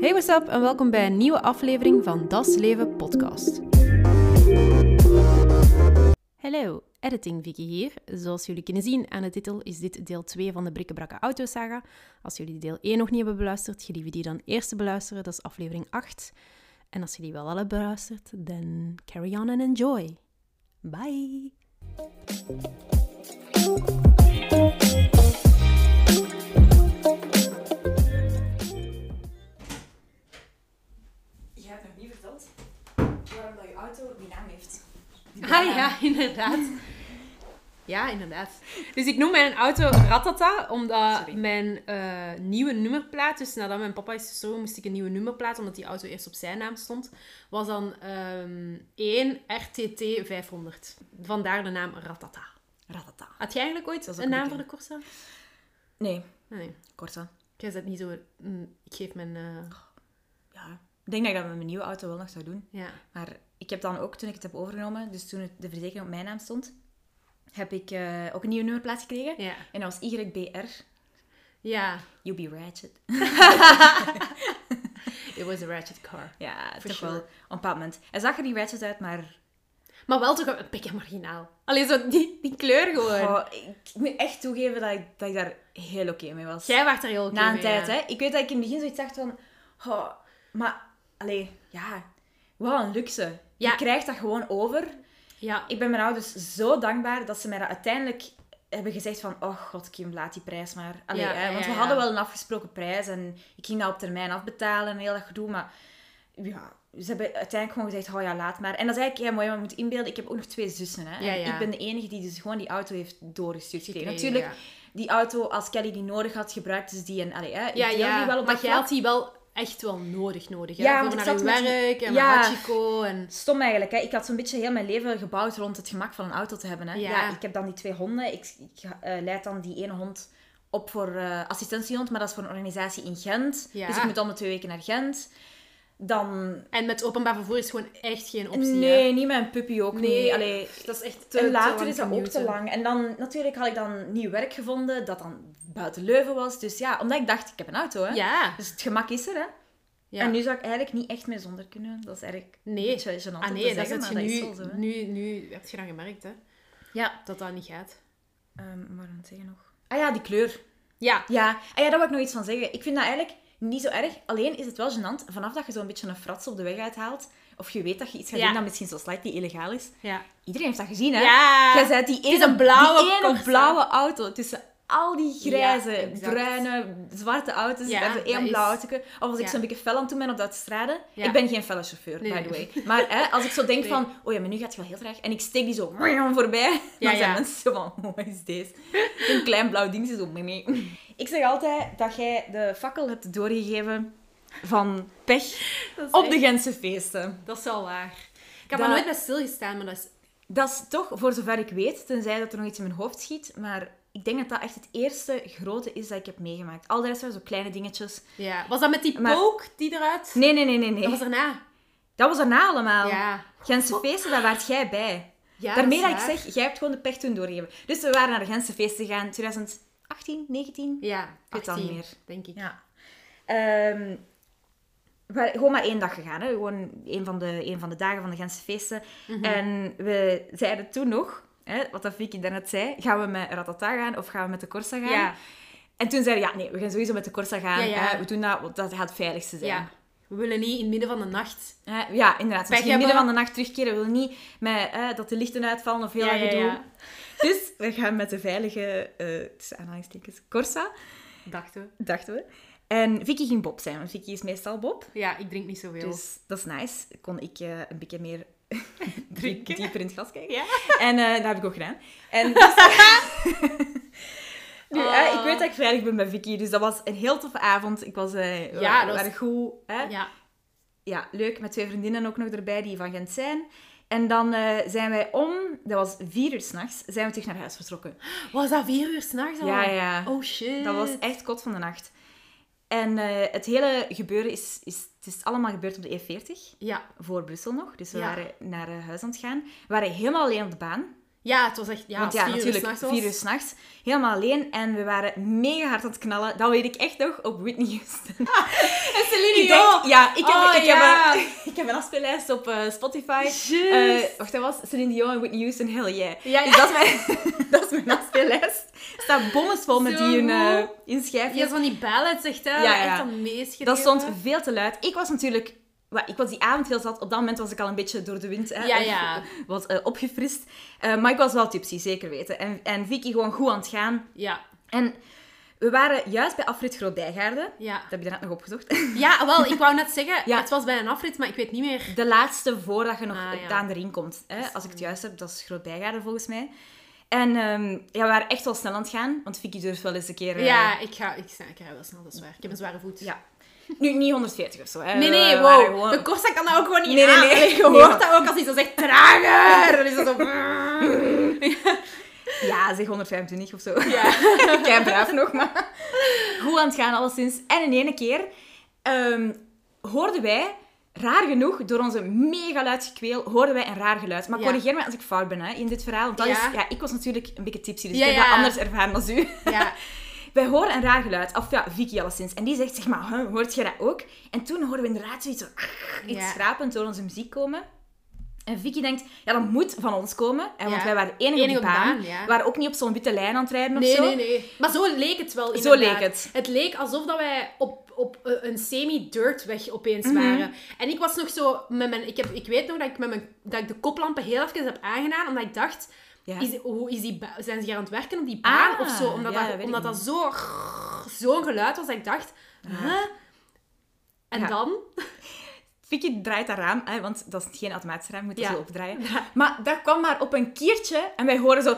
Hey, what's up en welkom bij een nieuwe aflevering van Das Leven podcast. Hallo, editing Vicky hier. Zoals jullie kunnen zien aan de titel is dit deel 2 van de Brikkebrakke Autosaga. Als jullie deel 1 nog niet hebben beluisterd, gelieve die dan eerst te beluisteren. Dat is aflevering 8. En als je die wel al hebt beluisterd, dan carry on and enjoy. Bye! Ah ja, inderdaad. Ja, inderdaad. Dus ik noem mijn auto Ratata, omdat Sorry. mijn eh, nieuwe nummerplaat, dus nadat mijn papa is gestorven, moest ik een nieuwe nummerplaat, omdat die auto eerst op zijn naam stond, was dan ehm 1 RTT 500. Vandaar de naam Ratata. Ratata. Had jij eigenlijk ooit een naam voor de Corsa? Nee, Ah, Nee, Corsa. jij zet niet zo... mm, ik geef mijn... eh, Ja. Ik denk dat ik dat met mijn nieuwe auto wel nog zou doen. ja. Maar ik heb dan ook, toen ik het heb overgenomen, dus toen de verzekering op mijn naam stond, heb ik eh, ook een nieuwe nummerplaat gekregen. Ja. En dat was YBR. Ja. You be ratchet. It was a ratchet car. Ja, toch sure. wel. Op een bepaald moment. Hij zag er niet ratchet uit, maar... Maar wel toch een pikke marginaal. Alleen zo die, die kleur gewoon. Oh, ik moet echt toegeven dat ik, dat ik daar heel oké mee was. Jij waart er heel oké Na een mee, tijd, ja. hè. Ik weet dat ik in het begin zoiets dacht van... Oh, maar, allee, ja... Wat een luxe. Ja. Je krijgt dat gewoon over. Ja, Ik ben mijn ouders zo dankbaar dat ze mij dat uiteindelijk hebben gezegd van... Oh god, Kim, laat die prijs maar. Allee, Ja, hè, want we hadden wel een afgesproken prijs en ik ging dat op termijn afbetalen en heel dat gedoe, maar... Ja, ze hebben uiteindelijk gewoon gezegd, oh ja, laat maar. En dat is eigenlijk heel mooi, want je moet inbeelden, ik heb ook nog twee zussen. Hè? Ja, En ja. Ik ben de enige die dus gewoon die auto heeft doorgestuurd gekregen. Natuurlijk, ja. die auto, als Kelly die nodig had, gebruikte ze die. En, allee, hè, ik ja, deel ja. die wel op maar dat jij had die wel echt wel nodig, nodig. Hè? Ja, Voor want naar je met werk en Ja. Hachiko en... Stom eigenlijk, hè. Ik had zo'n beetje heel mijn leven gebouwd rond het gemak van een auto te hebben. Hè. Ja. Ja. ik heb dan die twee honden. Ik, ik eh, leid dan die ene hond op voor eh, assistentiehond, maar dat is voor een organisatie in Gent. Ja. Dus ik moet om de twee weken naar Gent. Dan... En met openbaar vervoer is gewoon echt geen optie, nee, hè? niet met een puppy ook Nee, niet. Allee, dat is echt te en te later lang is dat ook te lang. En dan natuurlijk had ik dan nieuw werk gevonden, dat dan buiten Leuven was. Dus ja, omdat ik dacht, ik heb een auto. Hè. Ja. Dus het gemak is er, hè. ja. En nu zou ik eigenlijk niet echt meer zonder kunnen. Dat is eigenlijk Nee. een beetje Ah nee, dat zeggen, maar je dat nu, is zo. nu... Nu heb je dan gemerkt, hè? Ja. Dat dat niet gaat. Ehm wat aan zeggen nog? Ah ja, die kleur. Ja. Ja, ah ja, daar wil ik nog iets van zeggen. Ik vind dat eigenlijk niet zo erg. Alleen is het wel gênant, vanaf dat je zo'n beetje een frats op de weg uithaalt, of je weet dat je iets gaat Ja. doen dat misschien zo slightly illegaal is. Ja. Iedereen heeft dat gezien, hè? Ja. Jij zei die ene, is een blauwe die ene Corsa. blauwe auto tussen al die grijze, Ja, bruine, zwarte auto's. Ja, dat één blauw autootje. Of als ik zo'n beetje fel aan doen ben op de autostrade. Ja. Ik ben geen felle chauffeur, Nee, by the way. Maar hè, als ik zo denk Nee. van, oh ja, maar nu gaat het wel heel traag. En ik steek die zo voorbij. Dan zijn mensen zo van, oh, wat is deze? Een klein blauw dingetje zo. mee, mee. Ik zeg altijd dat jij de fakkel hebt doorgegeven van pech Dat op echt- de Gentse feesten. Dat is wel waar. Ik heb Dat- er nooit bij stilgestaan, maar dat is... Dat is toch, voor zover ik weet, tenzij dat er nog iets in mijn hoofd schiet, maar ik denk dat dat echt het eerste grote is dat ik heb meegemaakt. Al de rest waren zo kleine dingetjes. Ja. Was dat met die Maar- pook die eruit... Nee, nee, nee, nee. nee. Dat was erna. Dat was daarna allemaal. Ja. Gentse feesten, daar waart jij bij. ja Daarmee dat ik zeg, jij hebt gewoon de pech toen doorgegeven. Dus we waren naar de Gentse feesten gegaan, 2018, 19? Ja, weet het al 18, niet meer. denk ik. Ja. Ehm, we waren gewoon maar één dag gegaan. Hè? Gewoon een van, de, een van de dagen van de Gentse feesten. Mhm. En we zeiden toen nog, hè, wat dat Vicky daarnet zei, gaan we met Ratata gaan of gaan we met de Corsa gaan? Ja. En toen zeiden we, ja, nee, we gaan sowieso met de Corsa gaan. Ja. Hè? We doen dat, want dat gaat het veiligste zijn. We willen niet in het midden van de nacht... Hè? ja, inderdaad. Je in het midden van de nacht terugkeren, we willen niet met, hè, dat de lichten uitvallen of heel Ja, dat ja, gedoe. ja. Dus we gaan met de veilige, tussen aanhalingstekens, Corsa, Dachten we. dachten we. En Vicky ging Bob zijn, want Vicky is meestal Bob. Ja, ik drink niet zoveel. Dus dat is nice. Kon ik eh, een beetje meer Drinken. dieper in het glas kijken. Ja. En eh, dat heb ik ook gedaan. En dus, nu, Oh. hè, ik weet dat ik veilig ben bij Vicky, dus dat was een heel toffe avond. Ik was, we Ja, dat waren was- goed. Hè? Ja. Ja. leuk. Met twee vriendinnen ook nog erbij die van Gent zijn. En dan eh, zijn wij om, dat was vier uur s'nachts, zijn we terug naar huis vertrokken. Was dat vier uur s'nachts al? Ja, ja. Oh, shit. Dat was echt kot van de nacht. En eh, het hele gebeuren is, is, het is allemaal gebeurd op de E40. Ja. voor Brussel nog. Dus we Ja. waren naar eh, huis aan het gaan. We waren helemaal alleen op de baan. Ja, het was echt... Ja, Want ja, vier uur natuurlijk, s'nachts vier uur s'nachts. Helemaal alleen. En we waren mega hard aan het knallen. Dat weet ik echt nog op Whitney Houston. en Celine denk, ja, ik heb, Oh, ik, ja. heb ik heb een afspeellijst op eh, Spotify. Eh, wacht, dat was Celine Dion en Whitney Houston, hell yeah. Ja, Dus dat is mijn, dat is mijn afspeellijst. Staat bomvol met Zo die in, eh, goed. in schijfjes. Ja, van die ballads, echt, hè. Ja, ja. Echt. Dat stond veel te luid. Ik was natuurlijk... Ik was die avond heel zat. Op dat moment was ik al een beetje door de wind. Hè, Ja, ja. Wat eh, opgefrist. Eh, maar ik was wel tipsy, zeker weten. En, en Vicky gewoon goed aan het gaan. Ja, En we waren juist bij afrit Groot Bijgaarden. ja. Dat heb je daarnet nog opgezocht. Ja, wel, ik wou net zeggen, Ja. het was bij een afrit, maar ik weet niet meer... De laatste voordat je nog Ah, aan de ring komt. Hè? Als ik het juist heb, dat is Groot Bijgaarden volgens mij. En ehm, ja, we waren echt wel snel aan het gaan. Want Vicky durft wel eens een keer... eh, Ja, ik ga, ik, ik rij wel snel, dat is waar. Ik heb een zware voet. ja. Nu, niet 140 of zo. Hè. Nee, nee, wow. gewoon- De Corsa kan dat ook gewoon niet Nee, nee, aan. nee. Allee, Je Nee, hoort dat ook als hij zo zegt, trager. Dan is dat zo... Ja, zeg 125 of zo. Ja. Kei braaf nog, maar goed aan het gaan alleszins. En in ene keer ehm, hoorden wij, raar genoeg, door onze mega luid gekweel, hoorden wij een raar geluid. Maar Ja. corrigeer me als ik fout ben hè, in dit verhaal. Want dat Ja. is, ja, ik was natuurlijk een beetje tipsy, dus Ja, ik heb dat anders ervaren dan u. Ja. Wij horen een raar geluid. Of ja, Vicky alleszins. En die zegt, zeg maar, huh, hoort je dat ook? En toen hoorden we inderdaad zoiets, zo, iets Ja. schrapend door onze muziek komen. En Vicky denkt, ja, dat moet van ons komen. Hè, want Ja. wij waren de enige, op die op baan. baan, ja. We waren ook niet op zo'n witte lijn aan het rijden of Nee, zo. nee, nee. Maar zo leek het wel, Zo leek het. Het leek alsof dat wij op, op eh, een semi-dirtweg opeens Mhm. waren. En ik was nog zo... Met mijn, ik, heb, ik weet nog dat ik, met mijn, dat ik de koplampen heel even heb aangedaan, omdat ik dacht... Ja. Is, hoe is die zijn ze hier aan het werken op die baan Ah, of zo? Omdat, ja, dat omdat dat zo... Zo'n geluid was dat ik dacht... Huh? En dan... Vicky draait dat raam, hè, want dat is geen automatisch raam, moet je Ja. zo opdraaien. Maar dat kwam maar op een kiertje en wij horen zo...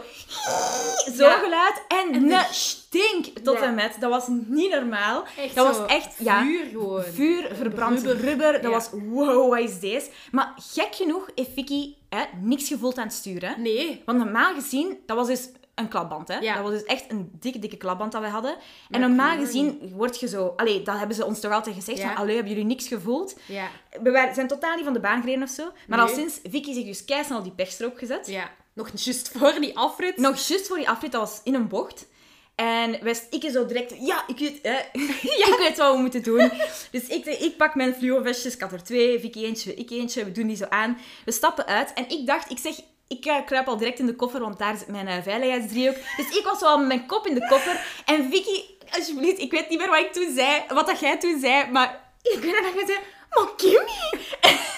Zo'n Ja. geluid en een stink tot en met. Dat was niet normaal. Echt dat zo was echt... Ja, vuur gewoon. Vuur, verbrand rubber. Rubber. Dat was, wow, wat is deze? Maar gek genoeg heeft Vicky hè, niks gevoeld aan het sturen. Nee. Want normaal gezien, dat was dus een klapband. Hè? Ja. Dat was dus echt een dikke, dikke klapband dat wij hadden. En normaal gezien word je zo... Allee, dat hebben ze ons toch altijd gezegd. Ja. Van, allee, hebben jullie niks gevoeld? Ja. We zijn totaal niet van de baan gereden of zo. Maar Nee. al sinds Vicky zich dus keisnel die pechstrook gezet. Ja. Nog juist voor die afrit. Nog juist voor die afrit, dat was in een bocht. En wij, ik zo direct, ja, ik weet, hè, ik weet wat we moeten doen. Dus ik, ik pak mijn fluo-vestjes, ik had er twee, Vicky eentje, ik eentje, we doen die zo aan. We stappen uit en ik dacht, ik zeg, ik eh, kruip al direct in de koffer, want daar zit mijn eh, veiligheidsdriehoek. Dus ik was wel met mijn kop in de koffer. En Vicky, alsjeblieft, ik weet niet meer wat ik toen zei, wat dat jij toen zei, maar ik weet nog zei, maar Kimmy...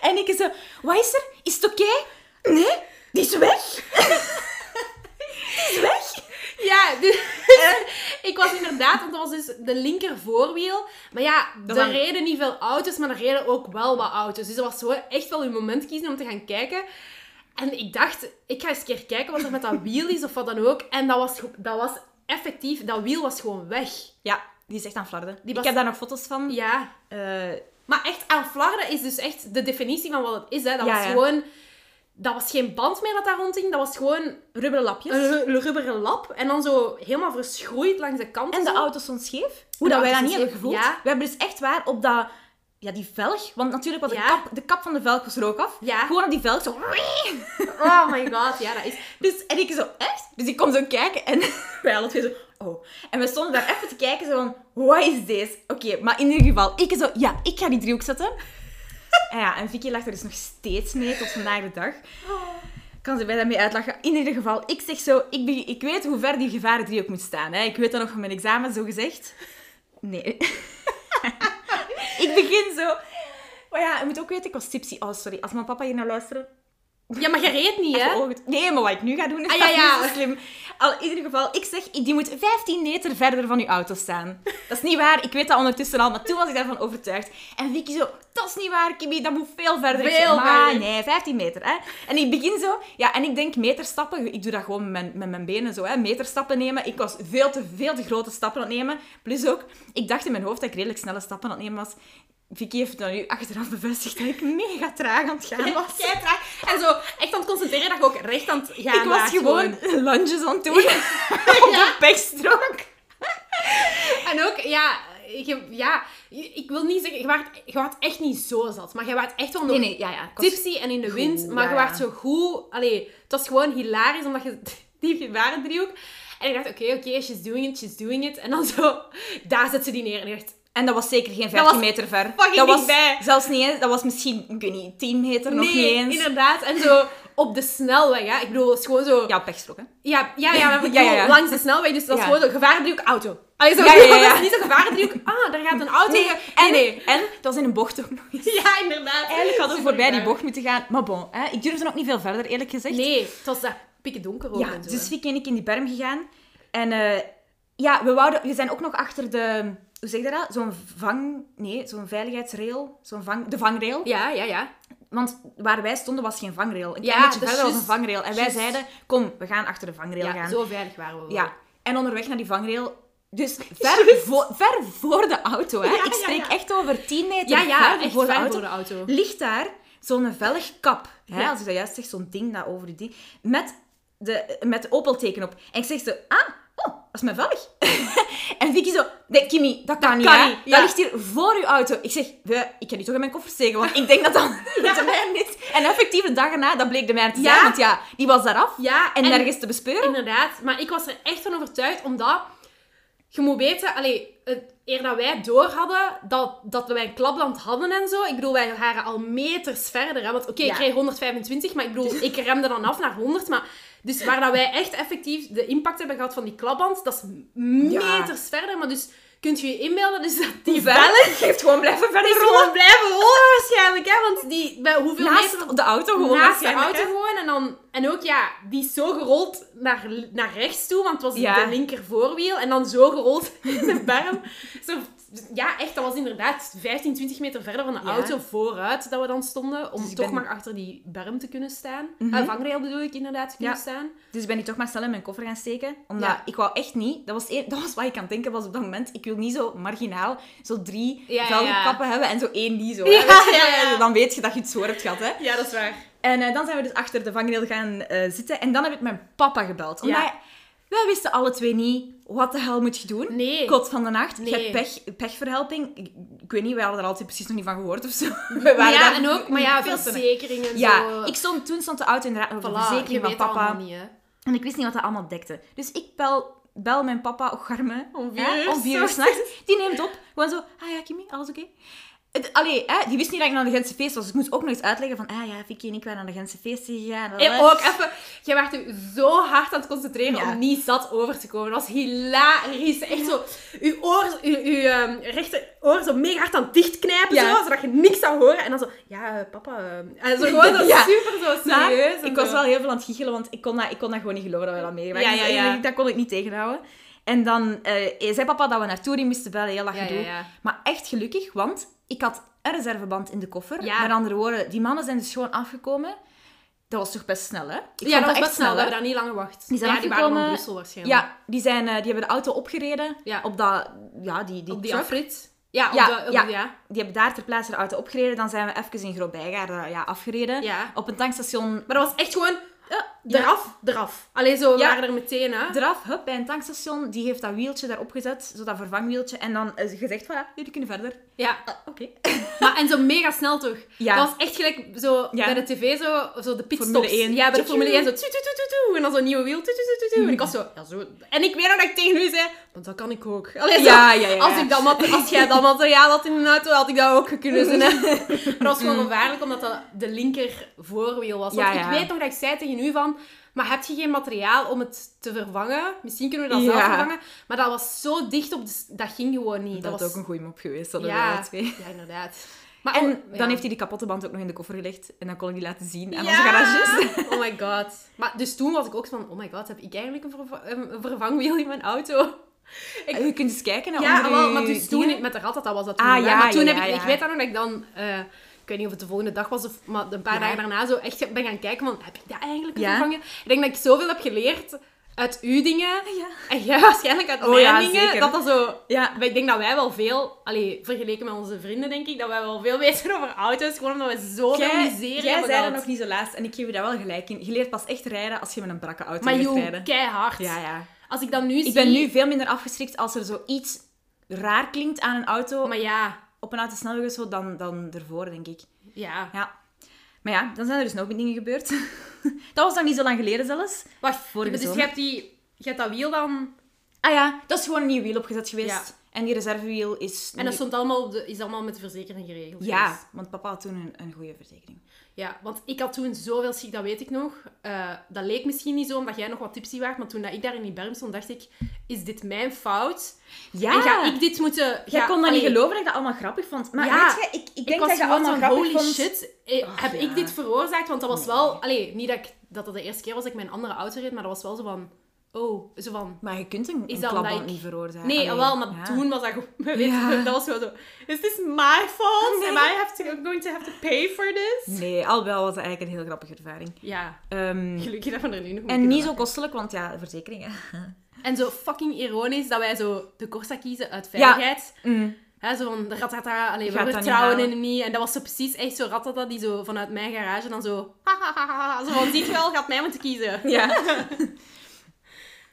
En ik zo, wat is er? Is het oké? Nee, die is weg. die is weg. Ja, dus ik was inderdaad, want dat was dus de linker voorwiel. Maar ja, Dat er reden niet veel auto's, maar er reden ook wel wat auto's. Dus dat was zo echt wel een moment kiezen om te gaan kijken. En ik dacht, ik ga eens een keer kijken wat er met dat wiel is of wat dan ook. En dat was, dat was effectief, dat wiel was gewoon weg. Ja, die is echt aan flarden. Die Ik heb daar nog foto's van. Ja. Eh, Maar echt, aan flarden is dus echt de definitie van wat het is. Hè. Dat Ja, was ja. gewoon... Dat was geen band meer dat daar rondhing. Dat was gewoon rubberen lapjes. een ru- rubberen lap. En dan zo helemaal verschroeid langs de kanten. en de zo. auto stond scheef. Hoe dat wij dat niet hebben gevoeld. ja. We hebben dus echt waar op dat... Ja, die velg. Want natuurlijk was de, kap, de kap van de velg was er ook af. Ja. Gewoon op die velg zo... Oh my god, ja, dat is... Dus, en ik zo, echt? Dus ik kom zo kijken en wij alle twee zo, oh. En we stonden daar even te kijken, zo van, wat is deze? Oké, maar in ieder geval, ik zo, ja, ik ga die driehoek zetten. En ja, en Vicky lacht er dus nog steeds mee tot vandaag de dag. Kan ze mij daarmee uitlachen. In ieder geval, ik zeg zo, ik, be- ik weet hoe ver die gevaren driehoek moet staan. Hè. Ik weet dat nog van mijn examen, zo gezegd. Nee. ik begin zo... Maar ja, je moet ook weten, ik was tipsy. Oh, sorry. Als mijn papa hier naar luistert, Ja, maar je reed niet, hè? Nee, maar wat ik nu ga doen is Ah, ja, ja. niet zo slim. Al, in ieder geval, ik zeg, die moet 15 meter verder van uw auto staan. Dat is niet waar, ik weet dat ondertussen al, maar toen was ik daarvan overtuigd. En Vicky zo, dat is niet waar, Kimmy, dat moet veel verder. Veel zeg, maar nee, 15 meter. Hè. En ik begin zo, ja, en ik denk meterstappen, ik doe dat gewoon met mijn, met mijn benen zo, hè, meterstappen nemen. Ik was veel te, veel te grote stappen aan het nemen. Plus ook, ik dacht in mijn hoofd dat ik redelijk snelle stappen aan het nemen was. Vicky heeft dan nu achteraf bevestigd dat ik mega traag aan het gaan was. Jij traag. En zo echt aan het concentreren dat je ook recht aan het gaan Ik was gewoon lunges aan het doen op de pechstrook. En ook, ja, je, ja, ik wil niet zeggen, je waart, je waart echt niet zo zat, maar je waart echt wel nog Nee, nee, ja, ja. ik tipsy en in de wind, maar ja, je ja. waart zo goed. Allee, het was gewoon hilarisch, omdat je die gebarendriehoek... En ik dacht, oké, oké, she's doing it, she's doing it. En dan zo, daar zet ze die neer. En ik dacht, En dat was zeker geen 15 was meter ver. dat was dichtbij. zelfs niet eens. Dat was misschien, ik weet niet, 10 meter, nog niet Nee, eens. inderdaad. En zo op de snelweg, hè. Ik bedoel, het is gewoon zo... Ja, pechstrook, hè. Ja, ja, ja, Ja, ja, ja. langs de snelweg, dus dat is Ja. gewoon zo gevaardriehoek, auto. Allee, zo, Ja, ja, ja, ja. dat is niet zo gevaardriehoek. Ah, daar gaat een auto. Nee, Nee, en, nee. en dat was in een bocht ook nog eens. Ja, inderdaad. Eigenlijk hadden we voorbij die bocht moeten gaan. Maar bon, hè, ik durfde ook niet veel verder, eerlijk gezegd. Nee, het was daar pikken donker ook Ja, en zo. dus Vicky en ik in die berm gegaan. En eh, ja, we, wouden, we zijn ook nog achter de... Hoe zeg je dat? Zo'n vang... Nee, zo'n veiligheidsrail. Zo'n vang... De vangrail. Ja, ja, ja. Want waar wij stonden was geen vangrail. Een Ja, beetje verder was een vangrail. En wij zeiden, kom, we gaan achter de vangrail Ja, gaan. zo veilig waren we wel. Ja. En onderweg naar die vangrail... Dus ver, vo- ver voor de auto, hè. Ja, ik spreek ja, echt over 10 meter Ja, ja, ver voor de auto. voor de auto. ligt daar zo'n velgkap. Hè, Ja. Als ik dat juist zeg, zo'n ding dat over die... Met de, met Opel-teken op. En ik zeg zo, ah, oh, dat is mijn velg. en Vicky zo, nee, Kimmy, dat kan niet, kan hè. niet, ja. Dat ligt hier voor uw auto. Ik zeg, ik kan die toch in mijn koffer steken, want ik denk dat dat de mijne is. En effectief, de dag erna, dat bleek de mijne te zijn. Ja. Want ja, die was daar af. Ja, En, nergens te bespeuren. Inderdaad, maar ik was er echt van overtuigd, omdat je moet weten, allee, eer dat wij door hadden dat, dat wij een klapland hadden en zo. Ik bedoel, wij waren al meters verder. Hè, want oké, Ja. ik kreeg 125, maar ik bedoel, ik remde dan af naar 100. Maar, dus waar dat wij echt effectief de impact hebben gehad van die klapband, dat is Ja. meters verder. Maar dus kunt je je inbeelden dus dat die velg heeft gewoon blijven verder is rollen. gewoon blijven rollen waarschijnlijk. Hè, want die, bij hoeveel meter Naast de auto gewoon naast de auto hè. gewoon. En, dan, en ook, ja, die is zo gerold naar, naar rechts toe, want het was Ja. de linker voorwiel. En dan zo gerold in de berm. Zo, ja, echt, dat was inderdaad 15, 20 meter verder van de Ja. auto vooruit dat we dan stonden. Om Dus ik toch ben- maar achter die berm te kunnen staan. Mhm. Eh, vangrail bedoel ik inderdaad, te kunnen Ja. staan. Dus ik ben nu toch maar snel in mijn koffer gaan steken. Omdat Ja. ik wou echt niet... Dat was, dat was wat ik aan het denken was op dat moment. Ik wil niet zo marginaal zo drie velgenkappen hebben en zo één die zo. Dan weet je dat je het zo hebt gehad. Hè. Ja, dat is waar. En eh, dan zijn we dus achter de vangrail gaan eh, zitten. En dan heb ik mijn papa gebeld. Omdat wij wisten alle twee niet... Wat de hel moet je doen? Nee. Kot van de nacht. Je Nee. hebt pech, pechverhelping. Ik, ik weet niet, wij hadden er altijd precies nog niet van gehoord of zo. We waren ja, en ook, maar ja, veel verzekeringen en Ja, zo. ik stond, toen stond de auto inderdaad nog op de Voilà, je verzekering van papa. niet. En ik wist niet wat dat allemaal dekte. Dus ik bel, bel mijn papa, oh garme, Om vier uur om vier uur s'nachts. Die neemt op. Gewoon zo, ah ja, Kimmy, alles oké? Allee, hè, die wist niet dat ik naar de Gentse feest was. Dus ik moest ook nog eens uitleggen van, ah ja, Vicky en ik waren naar de Gentse feesten gegaan. En ook even, jij werd je zo hard aan het concentreren Ja. om niet zat over te komen. Dat was hilarisch. Echt zo, je oor, je, je ehm, rechteroor zo mega hard aan het dichtknijpen, zo, zodat je niks zou horen. En dan zo, ja, eh, papa... eh, En zo gewoon zo super zo serieus. ik was wel heel veel aan het giechelen, want ik kon dat, ik kon dat gewoon niet geloven dat we dat meegemaakt Ja, ja, Dus. Dat kon ik niet tegenhouden. En dan eh, zei papa dat we naar Touring moesten bellen, heel dat gedoe. Maar echt gelukkig, want ik had een reserveband in de koffer. Ja. Met andere woorden, die mannen zijn dus gewoon afgekomen. Dat was toch best snel, hè? Ik ja, dat was echt best snel. We hebben daar niet lang gewacht. Die zijn ja, die waren van. Brussel waarschijnlijk. Ja, die, zijn, eh, die hebben de auto opgereden Ja. op dat, ja, die, die op die afrit. Ja, op Ja, de, op ja. de- ja. Die hebben daar ter plaatse de auto opgereden. Dan zijn we even in Groot-Bijgaarden ja, afgereden. Ja. Op een tankstation Maar dat was echt gewoon... ja, Eraf, eraf. Alleen zo, we Ja. waren er meteen, hè. eraf, hup, bij een tankstation. Die heeft dat wieltje daarop gezet, zo dat vervangwieltje. En dan is gezegd, voilà, jullie kunnen verder. Ja. Ah, Oké. Maar, en zo mega snel toch? Ja. Dat was echt gelijk zo Ja. bij de tv, zo, zo de pitstops. Formule 1. Ja, bij de Formule 1 zo... tjoe. tjoe, tjoe, tjoe, tjoe, En dan zo'n nieuwe wiel. En ik was zo, ja, zo... En ik weet nog dat ik tegen u zei... Want dat kan ik ook. Allee, zo, Ja, ja, ja. Als, ik dat als jij dat materiaal had in een auto, had ik dat ook kunnen. Hè. Maar dat was gewoon gevaarlijk, omdat dat de linker voorwiel was. Want ik weet nog dat ik zei tegen u van... Maar heb je geen materiaal om het te vervangen? Misschien kunnen we dat zelf vervangen. Maar dat was zo dicht op de... Dat ging gewoon niet. Dat was was ook een goede mop geweest, dat ja, ja. twee. ja, inderdaad. Maar En oh, dan ja. heeft hij die kapotte band ook nog in de koffer gelegd. En dan kon ik die laten zien aan Ja! onze garagist. Oh my god. Maar dus toen was ik ook van, oh my god, heb ik eigenlijk een, verva- een een vervangwiel in mijn auto? Ik- Je kunt eens kijken naar ja, wel, maar dus toen, dingen. met de ratata was dat toen. Ah, ja, maar toen ja, heb ik, ik weet dan nog dat ik dan, eh, ik weet niet of het de volgende dag was, of, maar een paar dagen daarna zo echt ben gaan kijken van, heb ik dat eigenlijk vervangen? Ik denk dat ik zoveel heb geleerd uit uw dingen, Ja. en jij waarschijnlijk uit Oh mijn ja, dingen, zeker. dat dat zo... Ja, Maar ik denk dat wij wel veel, allee, vergeleken met onze vrienden, denk ik, dat wij wel veel weten over auto's. Gewoon omdat we zoveel Jij, miserie jij hebben zei gehad. nog niet zo laatst, en ik geef je daar wel gelijk in. Je leert pas echt rijden als je met een brakke auto Maar leert joh, rijden. keihard. Ja, ja. Als ik dan nu zie... Ik ben nu veel minder afgeschrikt als er zoiets raar klinkt aan een auto. Maar ja, Op een autosnelweg of zo, dan, dan ervoor, denk ik. ja. Ja. Maar ja, dan zijn er dus nog dingen gebeurd. dat was nog niet zo lang geleden zelfs. Wacht, Vorige dus je hebt, die, je hebt dat wiel dan... Ah ja, dat is gewoon een nieuw wiel opgezet geweest. Ja. En die reservewiel is... En dat stond allemaal, op de, is allemaal met de verzekering geregeld. Ja, dus. want papa had toen een, een goede verzekering. Ja, want ik had toen zoveel schik, dat weet ik nog. Eh, dat leek misschien niet zo, omdat jij nog wat tipsy was. Maar toen dat ik daar in die berm stond, dacht ik... Is dit mijn fout? Ja, En ga ik dit moeten... jij ga- kon dat niet geloven dat ik dat allemaal grappig vond. Maar Ja, weet je, ik, ik denk dat je allemaal van, grappig holy shit, eh, heb ja. ik dit veroorzaakt? Want dat was wel... Allee, niet dat, ik, dat dat de eerste keer was dat ik mijn andere auto reed, maar dat was wel zo van... Oh, zo van... Maar je kunt een, een dat klapband niet veroorzaken. Nee, Allee, wel, maar ja. toen was dat gewoon... Ja. Dat was gewoon zo... Is this my fault? Nee. Am I have to, going to have to pay for this? Nee, al wel was het eigenlijk een heel grappige ervaring. Ja, Ehm, gelukkig dat we er nu nog en niet zo kostelijk, want ja, verzekeringen. En zo fucking ironisch dat wij zo de Corsa kiezen uit veiligheid. Mm. Hè, zo van de ratata, allee, we dat vertrouwen in hem niet. En dat was zo precies echt zo ratata die zo vanuit mijn garage dan zo... Zo van, ziet wel, gaat mij moeten kiezen. Ja.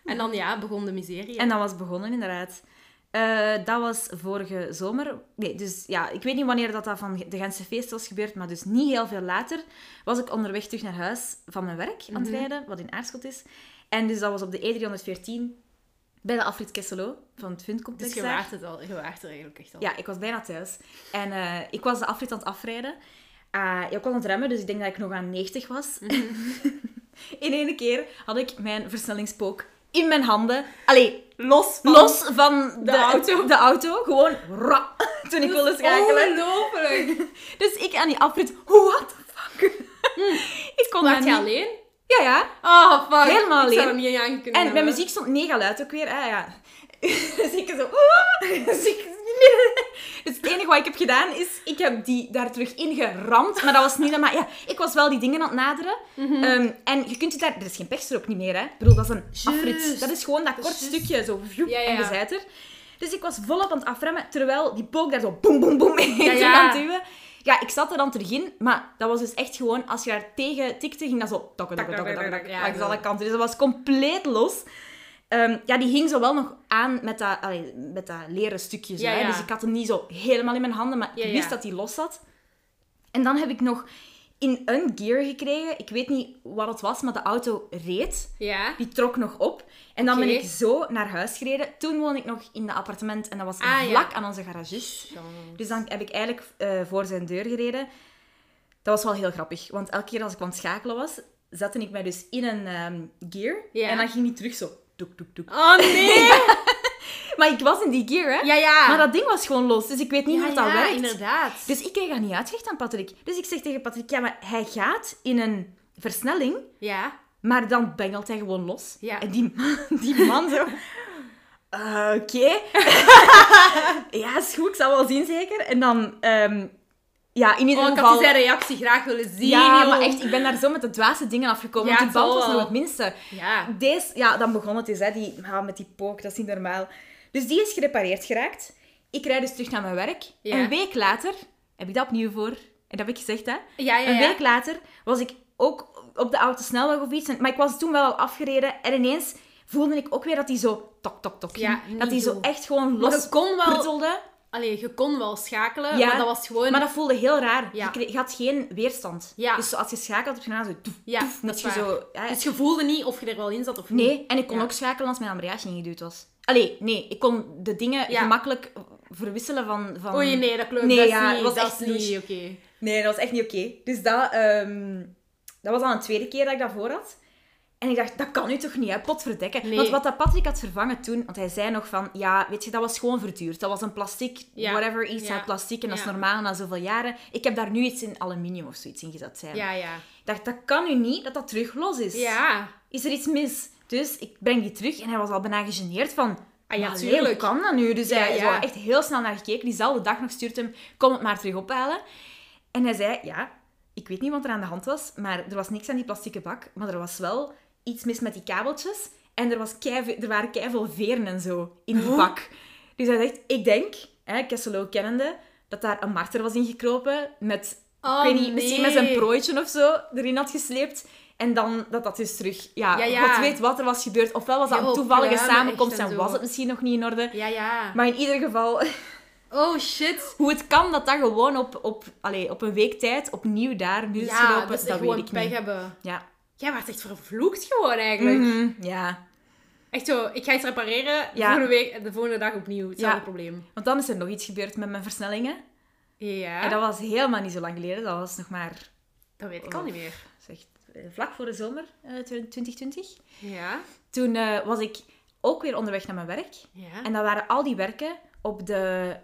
En dan ja, begon de miserie. En dat was begonnen, inderdaad. Eh, dat was vorige zomer. Nee, dus ja, ik weet niet wanneer dat, dat van de Gentse feest was gebeurd, maar dus niet heel veel later was ik onderweg terug naar huis van mijn werk aan het Mhm. rijden, wat in Aarschot is. En dus dat was op de E314 bij de Afrit Kesselo van het Fundcomplex dus je waart het al, je waart er eigenlijk echt al. Ja, ik was bijna thuis. En eh, ik was de afrit aan het afrijden. Ja, ik was aan het remmen, dus ik denk dat ik nog aan 90 was. Mhm. in één keer had ik mijn versnellingspook in mijn handen. Allee, Los van... los van de, auto. De auto. Gewoon ra, toen ik wilde schakelen. Ongelooflijk. Dus ik aan die afrit, what the fuck? ik kon dat je niet. alleen? Ja, ja. Oh, fuck. Helemaal Ik zou er alleen. niet aan kunnen En mijn hebben. muziek stond mega luid ook weer. Ah, ja. dus ik zo... Dus, ik- dus het enige wat ik heb gedaan is... Ik heb die daar terug in geramd. Maar dat was niet... Maar ja, ik was wel die dingen aan het naderen. Mhm. Ehm, en je kunt je daar... Er is geen pechstrook niet meer, hè. Ik bedoel, dat is een afrit. Dat is gewoon dat kort stukje. Zo, vjoep, Ja, ja, en je zijt er. Dus ik was volop aan het afremmen, terwijl die pook daar zo boem, boem, boem in Ja, ja, aan het duwen. Ja, ik zat er dan terug in, maar dat was dus echt gewoon... Als je daar tegen tikte, ging dat zo... Tokken, tokken, tokken, tokken, langs alle kanten. Dus dat was compleet los. Ehm, ja, die hing zo wel nog aan met dat, allee, met dat leren stukje. Zo, Ja. Dus ik had hem niet zo helemaal in mijn handen, maar ik ja. wist dat hij los zat. En dan heb ik nog in een gear gekregen. Ik weet niet wat het was, maar de auto reed. Ja. Die trok nog op. En dan ben ik zo naar huis gereden. Toen woonde ik nog in dat appartement en dat was Ah, ja. vlak aan onze garagist. Dus dan heb ik eigenlijk eh, voor zijn deur gereden. Dat was wel heel grappig, want elke keer als ik aan het schakelen was, zette ik mij dus in een ehm, gear. Ja. En dan ging die terug zo. Oh, nee. Maar ik was in die gear, hè. Ja, ja. Maar dat ding was gewoon los, dus ik weet niet ja, hoe dat ja, werkt. inderdaad. Dus ik kreeg dat niet uitgelegd aan Patrick. Dus ik zeg tegen Patrick, ja, maar hij gaat in een versnelling, Ja. maar dan bengelt hij gewoon los. Ja. En die, die man zo... "Eh, Oké. ja, is goed, ik zal wel zien zeker. En dan... ehm, ja, in ieder Oh, ik geval... had die zijn reactie graag willen zien, ja, joh. maar echt, ik ben daar zo met de dwaze dingen afgekomen. Ja, want die band was nog het minste. Ja. Deze, ja, dan begon het eens, hè, die, ja, met die pook, dat is niet normaal. Dus die is gerepareerd geraakt. Ik rijd dus terug naar mijn werk. Ja. Een week later heb ik dat opnieuw voor. En dat heb ik gezegd, hè. Ja, ja, Een week later was ik ook op de autosnelweg of iets. Maar ik was toen wel al afgereden. En ineens voelde ik ook weer dat hij zo tok, tok, tok ging. Dat hij zo echt gewoon los kon wel... Allee, je kon wel schakelen, Ja, maar dat was gewoon... Maar dat voelde heel raar. Ja. Je, had geen weerstand. Ja. Dus als je schakelt, heb je gedaan zo... Doef, Ja, doef, dat je zo... Dus je voelde niet of je er wel in zat of niet. Nee, en ik kon ook schakelen als mijn embrayage ingeduwd was. Allee, nee, ik kon de dingen gemakkelijk verwisselen van... van... Oei, nee, dat klopt. Nee, dat ja, niet, was dat echt is niet oké. Nee, dat was echt niet oké. Dus dat, ehm, dat was al een tweede keer dat ik dat voor had. En ik dacht, dat kan nu toch niet, hè? Potverdekken. Nee. Want wat dat Patrick had vervangen toen, want hij zei nog van, ja, weet je, dat was gewoon verduurd. Dat was een plastic, Ja. whatever, iets Ja. uit plastic. En dat is normaal na zoveel jaren. Ik heb daar nu iets in aluminium of zoiets in gezet. Zei. Ja, ja. Ik dacht, dat kan nu niet, dat dat terug los is. Ja. Is er iets mis? Dus ik breng die terug en hij was al bijna gegeneerd van... Ah ja, "Maar tuurlijk." Hoe kan dat nu? Dus Ja, hij is echt heel snel naar gekeken. Diezelfde dag nog stuurt hem, kom het maar terug ophalen. En hij zei, ja, ik weet niet wat er aan de hand was, maar er was niks aan die plastieke bak. Maar er was wel iets mis met die kabeltjes. En er, was kei, er waren keiveel veren en zo in die bak. Dus hij zegt, ik denk, hè, Kesselo kennende, dat daar een marter was ingekropen met, Oh, ik weet niet, misschien met zijn prooitje of zo erin had gesleept. En dan dat dat dus terug, ja, Ja, ja. God weet wat er was gebeurd. Ofwel was dat Heel een toevallige samenkomst en was het misschien nog niet in orde. Ja, ja. Maar in ieder geval, Oh, shit. hoe het kan dat dat gewoon op, op, allez, op een week tijd opnieuw daar nu is gelopen, dat dat, weet ik pech niet. hebben. Ja. Jij werd echt vervloekt gewoon, eigenlijk. Mhm, ja. Echt zo, ik ga iets repareren, de, Ja. volgende week, de volgende dag opnieuw. Hetzelfde Ja. probleem. Want dan is er nog iets gebeurd met mijn versnellingen. Ja, En dat was helemaal niet zo lang geleden. Dat was nog maar dat weet ik al niet meer. zeg, eh, vlak voor de zomer eh, 2020. Ja. Toen eh, was ik ook weer onderweg naar mijn werk. Ja. En dat waren al die werken op de...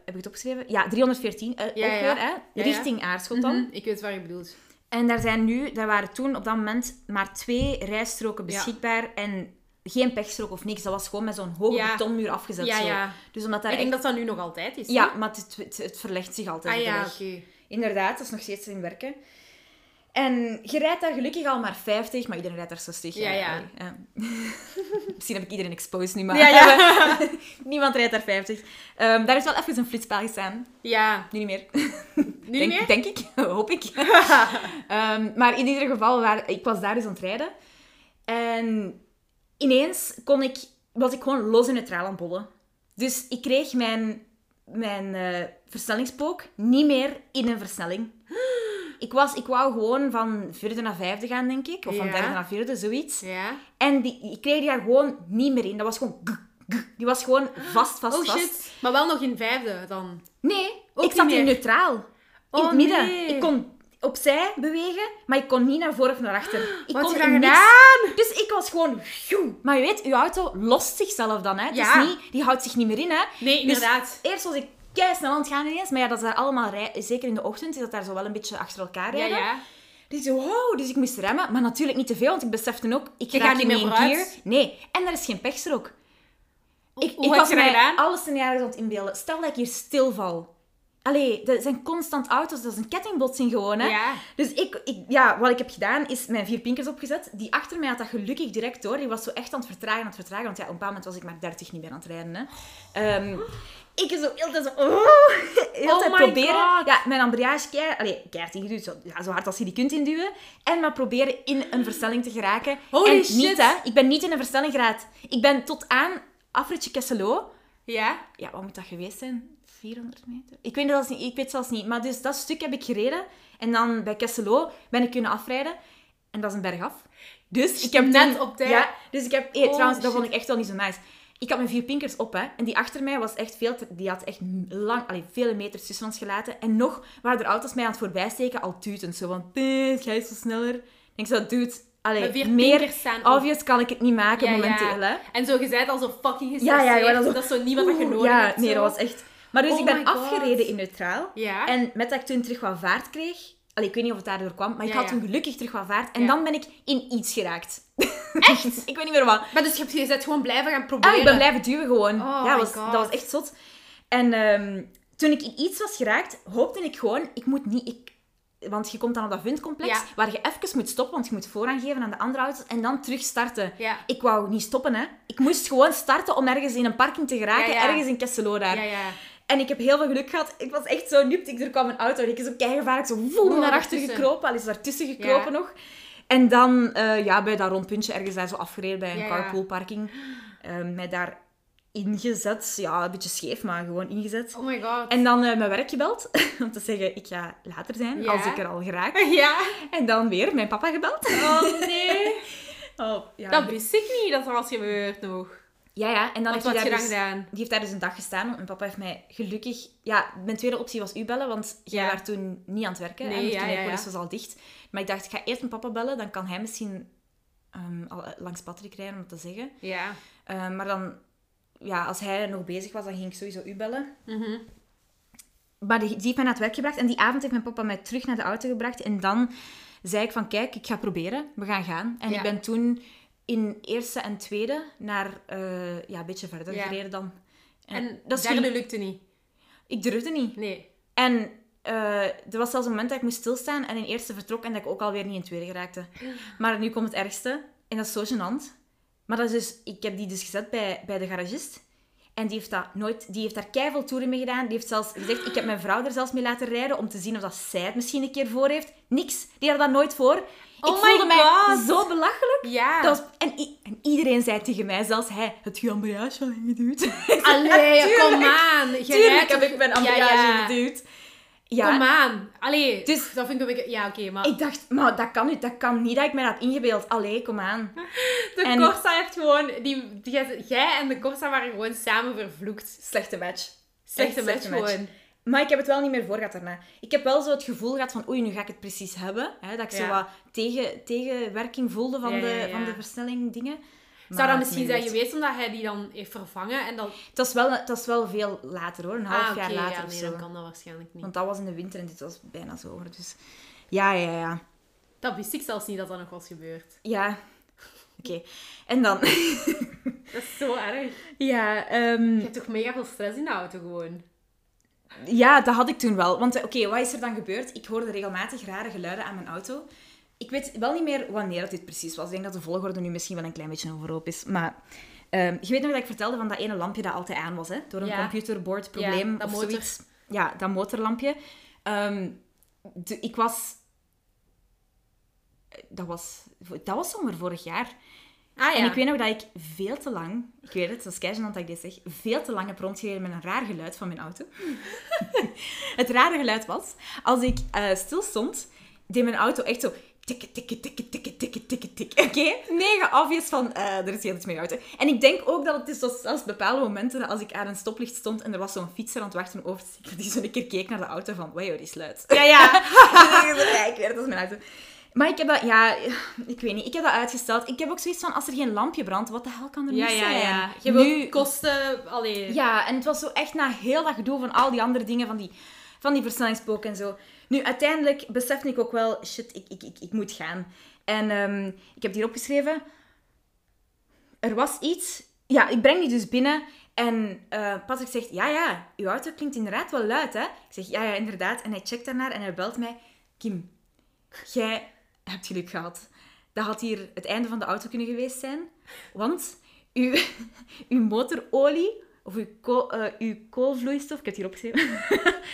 Heb ik het opgeschreven? Ja, 314. eh, Ja, ook ja. weer, hè? Richting Aarschot dan. Mhm, Ik weet waar je bedoelt. En daar zijn nu... Daar waren toen op dat moment maar twee rijstroken Ja. beschikbaar. En geen pechstrook of niks. Dat was gewoon met zo'n hoge Ja. betonmuur afgezet. Ja. Dus omdat daar Ik denk dat dat nu nog altijd is. Ja, maar het, het, het verlegt zich altijd Ah ja. Inderdaad, dat is nog steeds in werken. En je rijdt daar gelukkig al maar 50, maar iedereen rijdt daar 60. Ja, ja. ja. Misschien heb ik iedereen exposed nu, maar Ja, ja. niemand rijdt daar 50. Ehm, daar is wel even een flitspaal gestaan. Ja. Nu niet meer. Nu denk, niet meer? Denk ik. Hoop ik. Ehm, maar in ieder geval, waar, ik was daar dus aan het rijden. En ineens kon ik, was ik gewoon los en neutraal aan het bollen. Dus ik kreeg mijn, mijn eh, versnellingspook niet meer in een versnelling. Ik, was, ik wou gewoon van vierde naar vijfde gaan, denk ik. Of van Ja. derde naar vierde, zoiets. Ja. En die, ik kreeg die daar gewoon niet meer in. Dat was gewoon... Die was gewoon vast, vast, Oh vast. shit. Maar wel nog in vijfde dan. Nee, Ook ik zat in neutraal. In Oh, het midden. nee. Ik kon opzij bewegen, maar ik kon niet naar voren of naar achter. Ik Wat kon je niks- Dus ik was gewoon... Maar je weet, uw auto lost zichzelf dan, hè. Ja. Dus niet, die houdt zich niet meer in, hè. Nee, inderdaad. Eerst was ik kei snel aan het gaan ineens, maar ja, dat is daar allemaal... Rij... Zeker in de ochtend is dat daar zo wel een beetje achter elkaar ja, rijden. ja. Dus, ik zo, wow, dus ik moest remmen, maar natuurlijk niet te veel, want ik besefte ook, ik gaat niet in meer vooruit. keer. Nee, en er is geen pechstrook. Ik, Hoe ik was mij gedaan? alle scenario's aan het inbeelden. Stel dat ik hier stilval. Allee, dat zijn constant auto's, dat is een kettingbotsing gewoon, hè. Ja. Dus ik, ik, ja, wat ik heb gedaan, is mijn vier pinkers opgezet. Die achter mij had dat gelukkig direct door. Die was zo echt aan het vertragen, aan het vertragen. Want ja, op een bepaald moment was ik maar 30 niet meer aan het rijden, hè. Ehm, ik zo heel tijd zo... Oh, heel Oh tijd proberen. God. Ja, mijn embrayage keihard... Allee, keihard ingeduwd. Zo, ja, zo hard als je die kunt induwen. En maar proberen in een versnelling te geraken. Holy en niet, shit. hè. Ik ben niet in een versnelling geraakt. Ik ben tot aan afritje Kesselo... Ja. Ja, wat moet dat geweest zijn? 400 meter? Ik weet, het zelfs niet, ik weet zelfs niet. Maar dus dat stuk heb ik gereden. En dan bij Kesselo ben ik kunnen afrijden. En dat is een bergaf. Dus ik heb Net toen- op tijd. Ja, dus ik heb... eh, Oh, trouwens, dat vond ik echt wel niet zo nice. Ik had mijn vier pinkers op, hè. En die achter mij was echt veel... te- die had echt lang... Allee, vele meters tussen ons gelaten. En nog waren er auto's mij aan het voorbijsteken, al tutend. Zo van... "Pih, Ga je zo sneller? Ik denk zo, dude... Allee, meer op. obvious kan ik het niet maken Ja, ja. momenteel, hè. En zo, het al zo fucking Ja, gestresseerd. ja, wou dat is zo niet wat je nodig ja, hebt. nee, zo. dat was echt... Maar dus Oh ik ben afgereden in neutraal. Ja. En met dat ik toen terug wat vaart kreeg... Allee, ik weet niet of het daardoor kwam, maar ik Ja, had ja. toen gelukkig terug wat vaart. En Ja. dan ben ik in iets geraakt. Echt? ik weet niet meer wat. Maar dus je, hebt- je bent gewoon blijven gaan proberen. Ah, ik ben blijven duwen gewoon. Oh ja, was, dat was echt zot. En ehm, toen ik in iets was geraakt, hoopte ik gewoon... Ik moet niet... Ik, want je komt dan op dat vindcomplex, Ja. waar je even moet stoppen, want je moet voorrang geven aan de andere auto's, en dan terug starten. Ja. Ik wou niet stoppen, hè. Ik moest gewoon starten om ergens in een parking te geraken, Ja, ja. ergens in Kesselo daar. Ja, ja. En ik heb heel veel geluk gehad. Ik was echt zo nupt. Ik, er kwam een auto en ik is zo keigevaarlijk zo voel Oh, naar achter gekropen. Al is daartussen gekropen nog. En dan eh, ja, bij dat rondpuntje ergens daar zo afgereden bij een Ja, ja. carpoolparking. eh, mij daar ingezet. Ja, een beetje scheef, maar gewoon ingezet. Oh my god. En dan eh, mijn werk gebeld. om te zeggen, ik ga later zijn, Ja. als ik er al geraak. Ja. En dan weer mijn papa gebeld. Oh nee. Oh, ja. Dat wist ik niet dat er was gebeurd nog. Ja, ja. En dan heeft hij daar dus- gedaan? Die heeft daar dus een dag gestaan. want Mijn papa heeft mij gelukkig... Ja, mijn tweede optie was u bellen, want jij Ja. was toen niet aan het werken. Nee, en ja, toen ja, was ja. al dicht. Maar ik dacht, ik ga eerst mijn papa bellen, dan kan hij misschien al langs Patrick rijden, om het te zeggen. Ja. Ehm, maar dan, ja, als hij nog bezig was, dan ging ik sowieso u bellen. Mhm. Maar die, die heeft mij naar het werk gebracht. En die avond heeft mijn papa mij terug naar de auto gebracht. En dan zei ik van, kijk, ik ga proberen. We gaan gaan. En ik ben toen in eerste en tweede naar, eh, ja, een beetje verder Ja. gereden dan. En dat derde lukte niet. Ik durfde niet. Nee. En eh, er was zelfs een moment dat ik moest stilstaan en in eerste vertrok en dat ik ook alweer niet in tweede geraakte. Maar nu komt het ergste. En dat is zo gênant. Maar dat is dus, ik heb die dus gezet bij, bij de garagist. En die heeft, dat nooit, die heeft daar keiveel toeren mee gedaan. Die heeft zelfs gezegd, ik heb mijn vrouw er zelfs mee laten rijden om te zien of dat zij het misschien een keer voor heeft. Niks. Die had dat nooit voor. Oh ik my voelde mij God. zo belachelijk. Ja. Dat was, en, en iedereen zei tegen mij, zelfs hij, het je embrayage al ingeduwd. Allee, kom aan. Je Tuurlijk heb ik mijn Ja, embrayage ja. ingeduwd. Ja, Kom aan. Allee, Dus- dat vind ik een beetje... Ja, oké, maar... ik dacht, maar dat kan niet, dat kan niet dat ik mij dat had ingebeeld. Allee, kom aan. De en- Corsa heeft gewoon... Die, die, jij en de Corsa waren gewoon samen vervloekt. Slechte match. Slechte Echt match slechte match. gewoon. Maar ik heb het wel niet meer voor gehad daarna. Ik heb wel zo het gevoel gehad van, oei, nu ga ik het precies hebben. Hè, dat ik zo wat tegen, tegenwerking voelde van, de, van de versnelling dingen. Zou dat misschien zijn geweest omdat hij die dan heeft vervangen en dat... Het was, wel, het was wel veel later hoor, een half ah, jaar later ja, nee, zo. dan kan dat waarschijnlijk niet. Want dat was in de winter en dit was bijna zomer. Dus ja, ja, ja. Dat wist ik zelfs niet dat dat nog was gebeurd. Ja, oké. En dan, Dat is zo erg. ja, ehm, Je hebt toch mega veel stress in de auto gewoon? Ja, dat had ik toen wel. Want eh, oké, wat is er dan gebeurd? Ik hoorde regelmatig rare geluiden aan mijn auto. Ik weet wel niet meer wanneer dat dit precies was. Ik denk dat de volgorde nu misschien wel een klein beetje overhoop is. Maar ehm, je weet nog dat ik vertelde van dat ene lampje dat altijd aan was, hè? Door een Ja. computerboard probleem Ja, dat of motor. zoiets. Ja, dat motorlampje. Ehm, de- ik was... Dat was, dat was zomer vorig jaar. Ah ja. En ik weet nog dat ik veel te lang, ik weet het, dat is dat ik dit zeg, veel te lang heb rondgereden met een raar geluid van mijn auto. het rare geluid was, als ik eh, stil stond, deed mijn auto echt zo tikken, tikken, tikken, tikken, tikken, tikken, tikken. Oké? Mega obvious van, eh, er is heel iets met je auto. En ik denk ook dat het is zelfs bepaalde momenten, als ik aan een stoplicht stond en er was zo'n fietser aan het wachten over te die zo een keer keek naar de auto van, wow, die sluit. Ja, ja. ja, ik weet het, dat is mijn auto. Maar ik heb dat, ja, ik weet niet, ik heb dat uitgesteld. Ik heb ook zoiets van, als er geen lampje brandt, wat de hel kan er Ja, niet ja, zijn? ja. Je Nu- wilt kosten... Allee. Ja, en het was zo echt na heel dat gedoe van al die andere dingen, van die, van die versnellingspoken en zo. Nu, uiteindelijk besefte ik ook wel, shit, ik, ik, ik, ik moet gaan. En ehm, ik heb het hier opgeschreven. Er was iets... Ja, ik breng die dus binnen en eh, Patrick zegt, ja, ja, uw auto klinkt inderdaad wel luid, hè? Ik zeg, ja, ja, inderdaad. En hij checkt daarnaar en hij belt mij. Kim, jij hebt geluk gehad. Dat had hier het einde van de auto kunnen geweest zijn. Want uw, uw motorolie, of uw, ko, eh, uw koolvloeistof, ik heb het hier opgeschreven,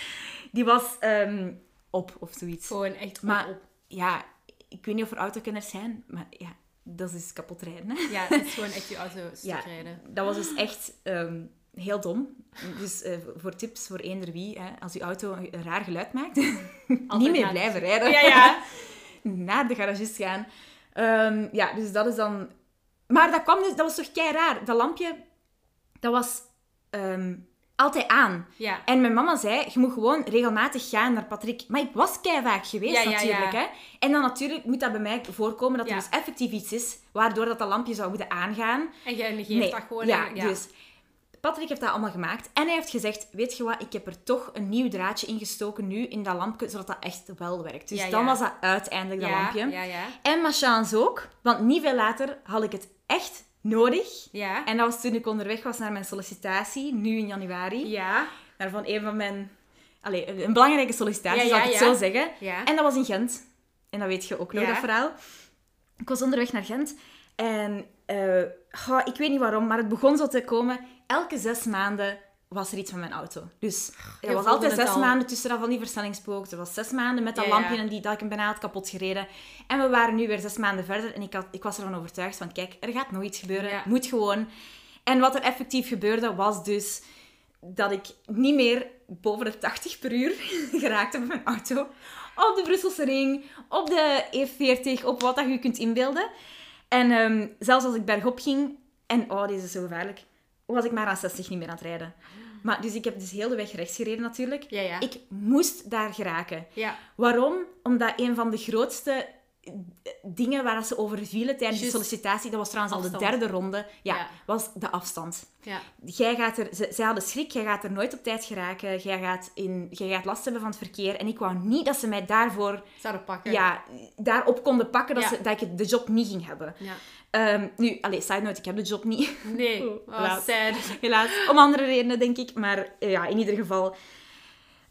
die was ehm, op of zoiets. Gewoon echt Maar- op. Ja, ik weet niet of er autokenners zijn, maar ja, dat is dus kapot rijden. Hè? Ja, het is gewoon echt je auto stuk Ja. rijden. Dat was dus echt ehm, heel dom. Dus eh, voor tips voor eender wie, hè, als uw auto een raar geluid maakt, niet meer blijven rijden. Ja, ja. Naar de garagist gaan. Ehm, ja, dus dat is dan... Maar dat kwam dus... Dat was toch kei raar. Dat lampje, dat was ehm, altijd aan. Ja. En mijn mama zei, je moet gewoon regelmatig gaan naar Patrick. Maar ik was kei vaak geweest, Ja, natuurlijk. ja. Hè? En dan natuurlijk moet dat bij mij voorkomen dat er dus effectief iets is, waardoor dat, dat lampje zou moeten aangaan. En jij negeert dat gewoon. Ja. dus Patrick heeft dat allemaal gemaakt. En hij heeft gezegd, weet je wat, ik heb er toch een nieuw draadje ingestoken nu in dat lampje, zodat dat echt wel werkt. Dus Ja, dan ja. was dat uiteindelijk dat lampje. Ja, ja. En ma chance ook, want niet veel later had ik het echt nodig. Ja. En dat was toen ik onderweg was naar mijn sollicitatie, nu in januari. Ja. Naar van een van mijn... Allee, een- belangrijke sollicitatie, zal ik het zo zeggen. Ja. En dat was in Gent. En dat weet je ook nog, dat verhaal. Ik was onderweg naar Gent. En goh, ik weet niet waarom, maar het begon zo te komen. Elke zes maanden was er iets van mijn auto. Dus er was altijd het zes al. maanden tussen dat van die versnellingspook. Er was zes maanden met dat Ja, lampje en die, dat ik hem bijna had kapot gereden. En we waren nu weer zes maanden verder. En ik, had, ik was ervan overtuigd van, kijk, er gaat nog iets gebeuren. Ja. Moet gewoon. En wat er effectief gebeurde, was dus dat ik niet meer boven de 80 per uur geraakte met mijn auto. Op de Brusselse ring, op de E40, op wat dat je je kunt inbeelden. En ehm, zelfs als ik bergop ging, en oh, deze is zo gevaarlijk, was ik maar aan 60 niet meer aan het rijden. Maar, dus ik heb dus heel de weg rechts gereden natuurlijk. Ja, ja. Ik moest daar geraken. Ja. Waarom? Omdat een van de grootste eh, dingen waar ze over vielen tijdens de sollicitatie, dat was trouwens al de derde ronde, ja, was de afstand. Ja. Jij gaat er, ze, zij hadden schrik, jij gaat er nooit op tijd geraken, jij gaat, in, jij gaat last hebben van het verkeer. En ik wou niet dat ze mij daarvoor, Zouden pakken. ja, daarop konden pakken dat, ze, dat ik de job niet ging hebben. Ehm, nu, allez, side note, ik heb de job niet. Nee. Oh, helaas. sad. Helaas, om andere redenen, denk ik. Maar eh, ja, in ieder geval.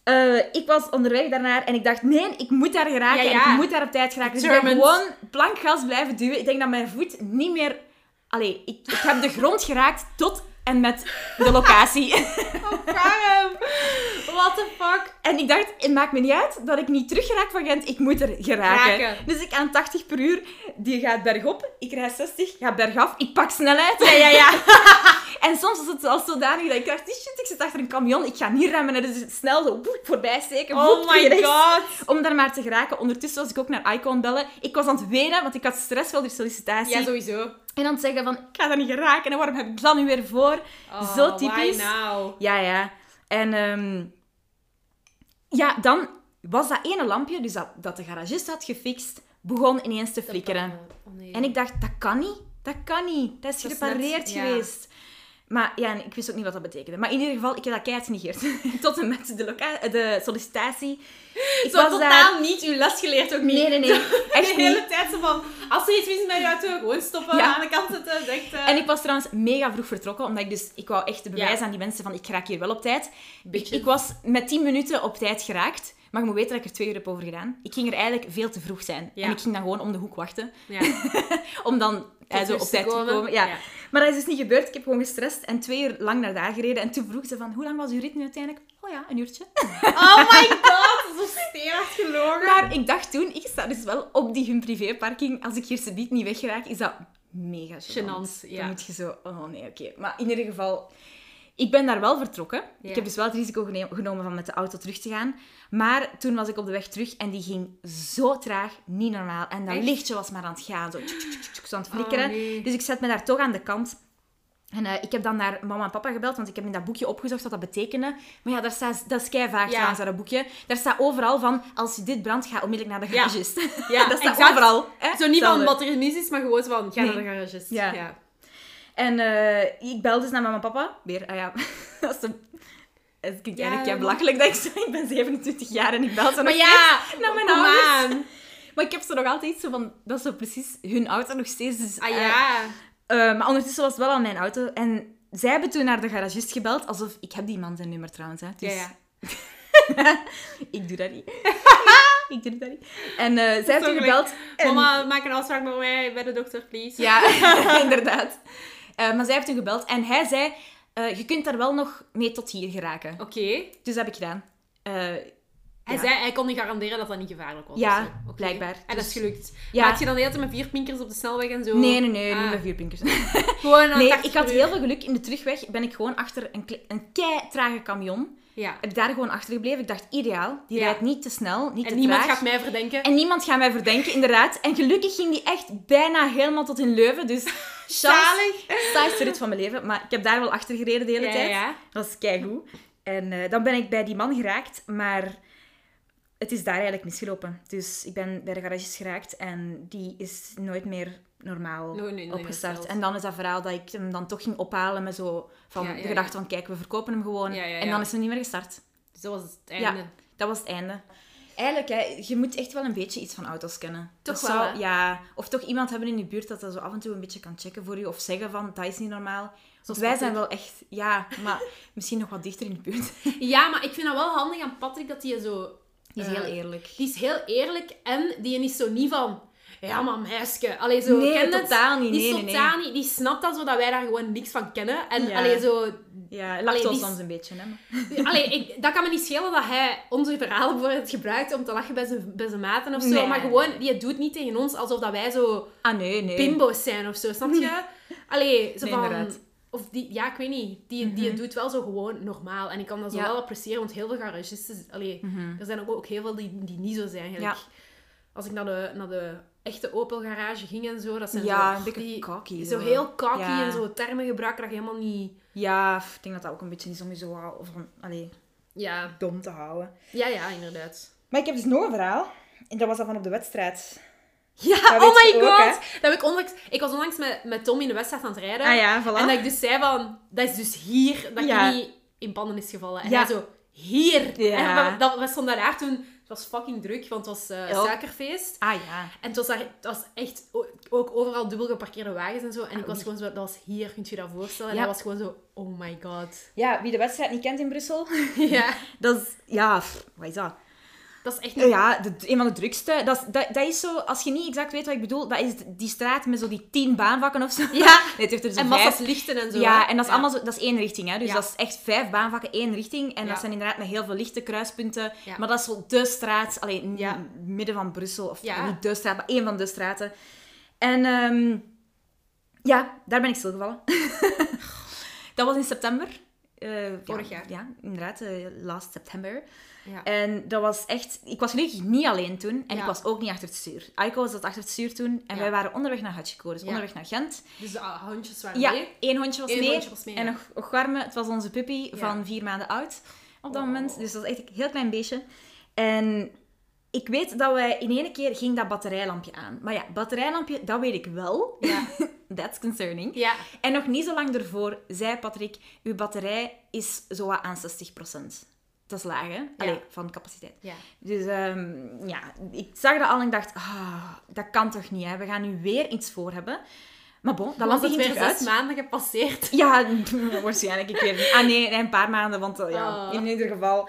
eh, ik was onderweg daarnaar en ik dacht, nee, ik moet daar geraken Ja, en ik moet daar op tijd geraken. Dus ik ben gewoon plankgas blijven duwen. Ik denk dat mijn voet niet meer... Allee, ik, ik heb de grond geraakt tot en met de locatie. Oh. What the fuck? En ik dacht, het maakt me niet uit dat ik niet terug geraak van Gent. Ik moet er geraken. Raken. Dus ik aan 80 per uur, die gaat bergop. Ik rijd 60, gaat bergaf. Ik pak snelheid. Ja, ja, ja. En soms was het zelfs zodanig dat ik dacht, shit, ik zit achter een camion. Ik ga niet remmen. Dus snel zo woep, voorbij steken. Oh my rechts. god. Om daar maar te geraken. Ondertussen was ik ook naar Icon bellen. Ik was aan het wenen, want ik had stress voor die sollicitatie. Ja, sowieso. En dan zeggen van, ik ga daar niet geraken. En waarom heb ik dat nu weer voor? Oh, Zo typisch. Why now? Ja, ja. En ehm, ja, dan was dat ene lampje, dus dat, dat de garagist had gefixt, begon ineens te flikkeren. Oh, nee. En ik dacht, dat kan niet. Dat kan niet. Dat is Dat gerepareerd net- ja. geweest. Maar ja, en ik wist ook niet wat dat betekende. Maar in ieder geval, ik heb dat keihard genegeerd. Tot en met de, loca- de sollicitatie. Ik Zo was totaal daar... niet uw les geleerd ook niet. Nee, nee, nee. Echt de hele niet. tijd zo van, als er iets mis is met je auto, gewoon stoppen, Ja. aan de kant zetten, denkt... eh, En ik was trouwens mega vroeg vertrokken, omdat ik dus... Ik wou echt Ja. aan die mensen van, ik raak hier wel op tijd. Ik, was met 10 minuten op tijd geraakt. Maar je moet weten dat ik er twee uur heb over gedaan. Ik ging er eigenlijk veel te vroeg zijn. Ja. En ik ging dan gewoon om de hoek wachten. Ja. Om dan zo rust op tijd te komen. Ja. Ja. Maar dat is dus niet gebeurd. Ik heb gewoon gestrest en twee uur lang naar daar gereden. En toen vroeg ze van, hoe lang was uw rit nu uiteindelijk? Oh ja, een uurtje. Oh my god, zo steenhard gelogen. Maar ik dacht toen, ik sta dus wel op die hun privéparking. Als ik hier subiet niet wegraak, is dat mega gênant. Gênant, ja. Dan moet je zo, oh nee, oké. Maar in ieder geval, ik ben daar wel vertrokken. Ja. Ik heb dus wel het risico genomen van met de auto terug te gaan. Maar toen was ik op de weg terug en die ging zo traag, niet normaal. En dat Echt? lichtje was maar aan het gaan, zo, tjuk, tjuk, tjuk, tjuk, zo aan het flikkeren. Oh, nee. Dus ik zet me daar toch aan de kant. En eh, ik heb dan naar mama en papa gebeld, want ik heb in dat boekje opgezocht wat dat betekende. Maar ja, daar staat, dat is kei vaag Ja. trouwens, dat boekje. Daar staat overal van, als je dit brandt, ga onmiddellijk naar de garagist. Ja, dat staat exact. overal. Hè? Zo niet van wat er mis is, maar gewoon van, ga Nee. naar de garagist. Ja. ja. En eh, ik belde dus naar mama en papa. Weer, ah ja, dat is. Het klinkt Ja, eigenlijk ja, belachelijk dat ik zeg, ik ben 27 jaar en ik bel ze Maar nog ja, naar mijn ouders. aan. Maar ik heb ze nog altijd zo van, dat is zo precies hun auto nog steeds. Dus, Ah eh, ja. Eh, maar ondertussen was het wel al mijn auto. En zij hebben toen naar de garagist gebeld, alsof... Ik heb die man zijn nummer trouwens, hè. Dus Ja, ja. ik doe dat niet. ik doe dat niet. En zij heeft zo toen gebeld. En... Mama, maak een afspraak met mij bij de dokter, please. Ja, inderdaad. Eh, maar zij heeft toen gebeld. En hij zei, eh, je kunt daar wel nog mee tot hier geraken. Oké. Dus dat heb ik gedaan. Eh, Hij Ja. zei, hij kon niet garanderen dat dat niet gevaarlijk was. Ja, blijkbaar. En dat is Dus- gelukt. Ja. Maar had je dan de hele tijd met vier pinkers op de snelweg en zo? nee, nee, nee. Ah. Niet met vier pinkers. Gewoon Nee, 80 ik had heel veel geluk. In de terugweg ben ik gewoon achter een, een kei trage camion. Ja. Daar gewoon achter gebleven. Ik dacht, ideaal. Die Ja. rijdt niet te snel, niet te En niemand traag. gaat mij verdenken. En niemand gaat mij verdenken, inderdaad. En gelukkig ging die echt bijna helemaal tot in Leuven. Dus Zalig. saaiste rit van mijn leven. Maar ik heb daar wel achter gereden de hele Ja, tijd. ja. Dat is keigoed. En eh, dan ben ik bij die man geraakt, maar het is daar eigenlijk misgelopen. Dus ik ben bij de garagist geraakt en die is nooit meer normaal opgestart. En dan is dat verhaal dat ik hem dan toch ging ophalen met zo van Ja, ja, de gedachte van kijk, we verkopen hem gewoon. En dan is hij niet meer gestart. Dus dat was het einde. Ja, dat was het einde. Eigenlijk, hè, je moet echt wel een beetje iets van auto's kennen. Toch Dat wel, zou-? Ja, of toch iemand hebben in je buurt dat dat zo af en toe een beetje kan checken voor je. Of zeggen van, dat is niet normaal. Want wij zijn wel echt... Ja, maar misschien nog wat dichter in de buurt. Ja, maar ik vind dat wel handig aan Patrick dat hij zo... Die is eh, heel eerlijk. Die is heel eerlijk en die is zo niet van... Ja, maar meisje. Allee, zo... Nee, ken het? totaal niet. Die Nee, nee, totaal niet... Die snapt dat zo, dat wij daar gewoon niks van kennen. En Ja. allee, zo... Ja, lacht Allee, wel die- soms een beetje, hè. maar- Allee, ik, dat kan me niet schelen dat hij onze verhalen bijvoorbeeld gebruikt om te lachen bij zijn, bij zijn maten of zo. Nee. Maar gewoon, die doet niet tegen ons alsof dat wij zo Ah, nee, nee. bimbo's zijn of zo. Snap je? Allee, zo van... inderdaad. Of die, ja, ik weet niet. Die, die doet wel zo gewoon normaal. En ik kan dat zo Ja. wel appreciëren, want heel veel garagisten... Allee, er zijn ook, ook heel veel die, die niet zo zijn. Gelijk, Als ik naar de, naar de echte Opel garage ging en zo, dat zijn Ja, zo... een Zo heel Ja. en zo termen gebruiken dat je helemaal niet... Ja, ik denk dat dat ook een beetje is om je zo van, allee, Ja, dom te houden. ja, ja inderdaad. Maar ik heb dus nog een verhaal. En dat was dat van op de wedstrijd. Ja, Dat oh my ook, god. hè? dat heb ik, onlangs, ik was onlangs met, met Tom in de wedstrijd aan het rijden. Ah ja, voilà. En dat ik dus zei van, dat is dus hier dat Ja. je niet in panden is gevallen. En Ja. hij zo, hier. Ja. En we, dat, we stonden daar toen, het was fucking druk, want het was Ja. suikerfeest. Ah ja. En het was, daar, het was echt ook overal dubbel geparkeerde wagens en zo. En ik was oei. gewoon zo, dat was hier, kunt je dat voorstellen? En Ja. hij was gewoon zo, oh my god. Ja, wie de wedstrijd niet kent in Brussel, ja. dat is... Ja, wat is dat? Dat is echt... Ja, de, een van de drukste. Dat is, dat, dat is zo, als je niet exact weet wat ik bedoel, dat is die straat met zo die tien baanvakken of zo. Ja. Nee, het heeft er zo En vijf. massa's lichten en zo. Ja, en dat is allemaal zo, dat is één richting, hè. Dus Ja. dat is echt vijf baanvakken, één richting. En Ja. dat zijn inderdaad met heel veel lichte kruispunten. Ja. Maar dat is zo de straat, alleen Ja. midden van Brussel. Of Ja. niet de straat, maar één van de straten. En ehm, ja, daar ben ik stilgevallen. dat was in september. Eh, Vorig ja, jaar. Ja, inderdaad, eh, last september. Ja. En dat was echt... Ik was gelukkig niet alleen toen. En Ja. ik was ook niet achter het stuur. Aiko zat achter het stuur toen. En Ja. wij waren onderweg naar Hachiko, dus Ja. onderweg naar Gent. Dus de ah, hondjes waren Ja, mee. één hondje was Eén mee. hondje was mee, En ja. nog Ogwarme, het was onze puppy Ja. van vier maanden oud op dat Oh. moment. Dus dat was echt een heel klein beestje. En ik weet dat wij in één keer ging dat batterijlampje aan. Maar ja, batterijlampje, dat weet ik wel. Ja. That's concerning. Ja. En nog niet zo lang ervoor zei Patrick, uw batterij is zo aan 60%. Dat is laag, hè? Allee, van capaciteit. Ja. Dus ehm, ja, ik zag dat al en ik dacht, ah, dat kan toch niet, hè? We gaan nu weer iets voor hebben. Maar bon, dat het ging weer zes uit. maanden gepasseerd. Ja, waarschijnlijk. Ik weet het niet. Ah nee, een paar maanden, want eh, ja, Oh. in ieder geval...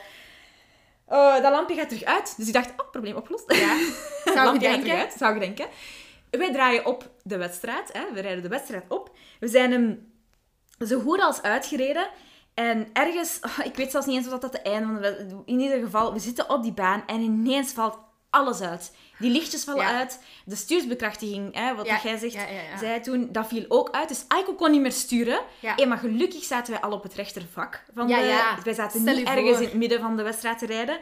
eh, dat lampje gaat terug uit. Dus ik dacht, oh, probleem opgelost. Ja. Zou je denken? uit, zou je denken. Wij draaien op de wedstrijd. Hè. We rijden de wedstrijd op. We zijn hem zo goed als uitgereden. En ergens, oh, ik weet zelfs niet eens of dat het einde van de In ieder geval, we zitten op die baan en ineens valt alles uit. Die lichtjes vallen Ja. uit. De stuursbekrachtiging, hè, wat Ja, dat jij zegt, ja, zei toen, dat viel ook uit. Dus Aiko kon niet meer sturen. Eh, maar gelukkig zaten wij al op het rechtervak. Van de. Wij zaten Stel niet ergens voor. in het midden van de wedstrijd te rijden.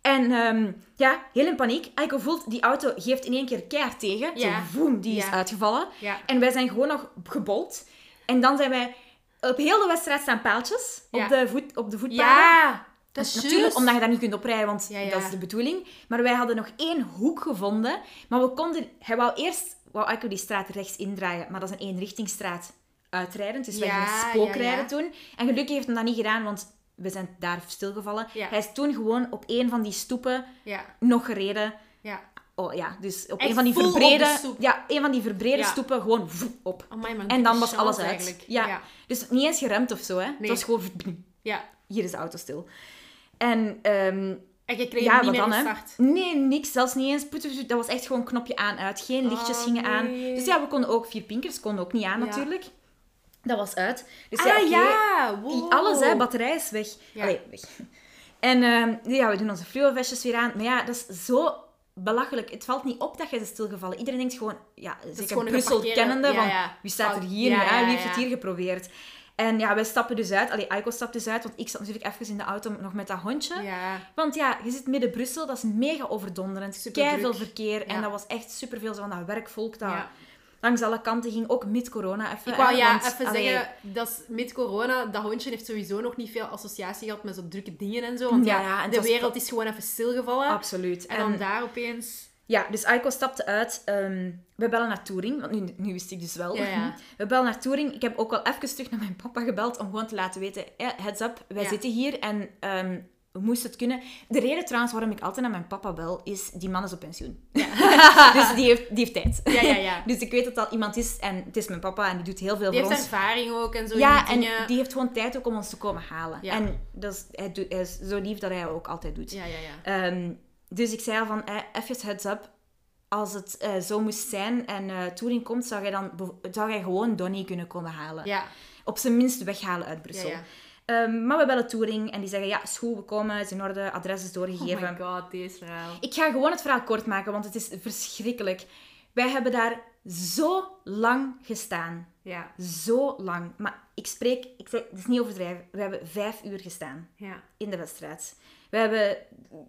En ehm, ja, heel in paniek. Aiko voelt, die auto geeft in één keer keihard tegen. Zo, voem, die is uitgevallen. En wij zijn gewoon nog gebold. En dan zijn wij... Op heel de wedstrijd staan paaltjes Ja. op, de voet, op de voetpaden. Ja. Dat is Natuurlijk, juist. omdat je daar niet kunt oprijden, want Ja, ja. dat is de bedoeling. Maar wij hadden nog één hoek gevonden. Maar we konden... Hij wou eerst... Wou die straat rechts indraaien, maar dat is een eenrichtingstraat uitrijden. Dus wij gingen spookrijden toen. En gelukkig heeft hij dat niet gedaan, want we zijn daar stilgevallen. Hij is toen gewoon op een van die stoepen Ja. nog gereden. Oh ja, dus op Echt een van die verbrede... Ja, een van die verbrede Ja. stoepen gewoon voep, op. Amai, man, En dan was alles uit. eigenlijk. Ja. Ja. Dus niet eens geremd of zo, hè. Het was gewoon... Ja. Hier is de auto stil. En ehm, En je kreeg ja, niet meer dan, hè? Nee, niks. Zelfs niet eens. Dat was echt gewoon knopje aan, uit. Geen lichtjes Oh, gingen aan. Dus ja, we konden ook vier pinkers. Konden ook niet aan, Ja. natuurlijk. Dat was uit. Dus ah, ja, ja. Wow. Alles, hè. Batterij is weg. Allee, weg. En ehm, ja, we doen onze fluovestjes weer aan. Maar ja, dat is zo belachelijk. Het valt niet op dat je is stilgevallen. Iedereen denkt gewoon... Ja, zeker Brussel kennende. van, wie staat er hier? Ja, Wie heeft het hier geprobeerd? En ja, wij stappen dus uit. Allee, Aiko stapt dus uit. Want ik zat natuurlijk even in de auto nog met dat hondje. Ja. Want ja, je zit midden Brussel, dat is mega overdonderend. Kei veel verkeer. En dat was echt superveel zo van dat werkvolk dat Ja. Langs alle kanten ging. Ook met corona even. Ik wou ja, want, even allee, zeggen, dat is met corona, dat hondje heeft sowieso nog niet veel associatie gehad met zo drukke dingen en zo. Want Ja, en de wereld is gewoon even stilgevallen. Absoluut. En dan daar opeens... Ja, dus Aiko stapte uit. Ehm, we bellen naar Touring, want nu, nu wist ik dus wel. Ja, ja. We bellen naar Touring. Ik heb ook wel even terug naar mijn papa gebeld om gewoon te laten weten, eh, heads up, wij zitten hier en ehm, we moesten het kunnen. De reden trouwens waarom ik altijd naar mijn papa bel, is die man is op pensioen. dus die heeft, die heeft tijd. Ja, ja, ja. dus ik weet dat dat iemand is en het is mijn papa en die doet heel veel Die voor heeft ons. ervaring ook en zo Ja, die en dingen. die heeft gewoon tijd ook om ons te komen halen. Ja. En dat is, hij, doet, hij is zo lief dat hij ook altijd doet. Ja, ja, ja. Ehm, dus ik zei al van, eh, even heads up. Als het eh, zo moest zijn en eh Touring komt, zou jij dan zou jij gewoon Donnie kunnen komen halen. Ja, Op zijn minst weghalen uit Brussel. ja, ja. Ehm, maar we bellen Touring en die zeggen, ja, is goed, we komen, is in orde, adres is Oh doorgegeven. my god, deze verhaal. Ik ga gewoon het verhaal kort maken, want het is verschrikkelijk. Wij hebben daar zo lang gestaan. Ja, Zo lang. Maar ik spreek, ik zeg, het is niet overdrijven. We hebben vijf uur gestaan ja. in de wedstrijd. We hebben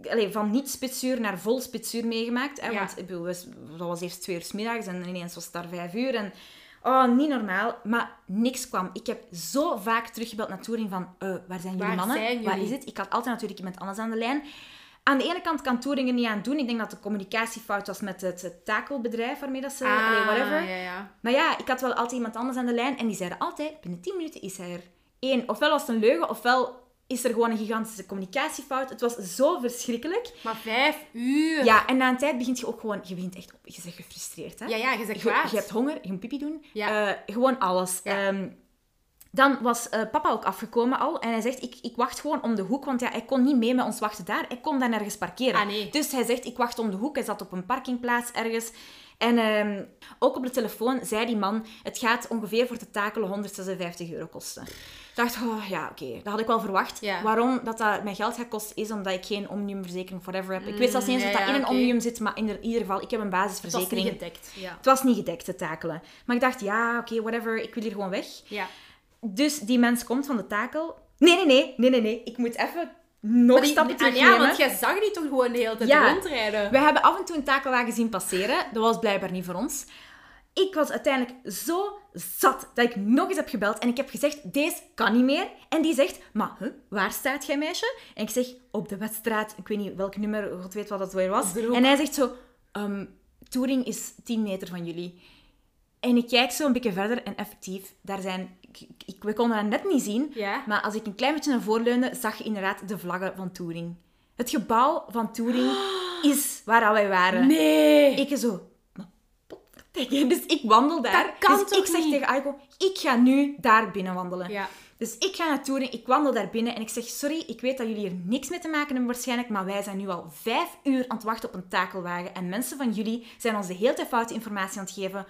allee, van niet spitsuur naar vol spitsuur meegemaakt. Hè, Ja. Want ik bedoel, we- dat was eerst twee uur 's middags en ineens was het daar vijf uur. En, oh, niet normaal. Maar niks kwam. Ik heb zo vaak teruggebeld naar Touring van, eh, waar zijn jullie Waar mannen? zijn Waar jullie? is het? Ik had altijd natuurlijk iemand anders aan de lijn. Aan de ene kant kan Touring er niet aan doen. Ik denk dat de communicatiefout was met het, het takelbedrijf waarmee dat ze... allee, whatever. Ah, ja, ja. Maar ja, ik had wel altijd iemand anders aan de lijn en die zeiden altijd, binnen 10 minuten is hij er. Eén, ofwel was het een leugen, ofwel is er gewoon een gigantische communicatiefout. Het was zo verschrikkelijk. Maar vijf uur. Ja, en na een tijd begint je ook gewoon, je begint echt op, je bent gefrustreerd. Hè? ja, ja, je zegt kwaad. je hebt honger, je moet pipi doen. Ja. Eh, gewoon alles. Ja. Ehm, Dan was eh, papa ook afgekomen al. En hij zegt, ik, ik wacht gewoon om de hoek. Want ja, hij kon niet mee met ons wachten daar. Hij kon daar nergens parkeren. Ah, nee. Dus hij zegt, ik wacht om de hoek. Hij zat op een parkingplaats ergens. En ehm, ook op de telefoon zei die man, het gaat ongeveer voor te takelen 156 euro kosten. Dacht, oh, ja, oké, dat had ik wel verwacht. Waarom dat, dat mijn geld gaat kosten, is omdat ik geen omniumverzekering forever heb. Ik weet zelfs niet eens Mm, of dat ja, in een omnium zit, maar in, de- in ieder geval, ik heb een Het was basisverzekering. niet gedekt. Ja. Het was niet gedekt, te takelen. Maar ik dacht, ja, oké, whatever, ik wil hier gewoon weg. ja. Dus die mens komt van de takel. Nee, nee, nee, nee, nee, nee. Ik moet even nog die- stappen ah, terugnemen. ja, want jij zag die toch gewoon de hele tijd Ja. rondrijden? We hebben af en toe een takelwagen zien passeren. Dat was blijkbaar niet voor ons. Ik was uiteindelijk zo zat dat ik nog eens heb gebeld en ik heb gezegd, deze kan niet meer. En die zegt, maar huh, waar staat jij meisje? En ik zeg, op de wedstrijd, ik weet niet welk nummer, god weet wat dat weer was. En hij zegt zo, ehm Touring is 10 meter van jullie. En ik kijk zo een beetje verder en effectief, daar zijn... Ik, ik, we konden dat net niet zien, Ja. maar als ik een klein beetje naar voren leunde, zag je inderdaad de vlaggen van Touring. Het gebouw van Touring is waar al wij waren. Nee. Ik zo... Dus ik wandel daar. Dus ik zeg niet? tegen Aiko, ik ga nu daar binnen wandelen. Ja. Dus ik ga naar Touring, ik wandel daar binnen en ik zeg, sorry, ik weet dat jullie hier niks mee te maken hebben waarschijnlijk, maar wij zijn nu al vijf uur aan het wachten op een takelwagen en mensen van jullie zijn ons de hele tijd foute informatie aan het geven.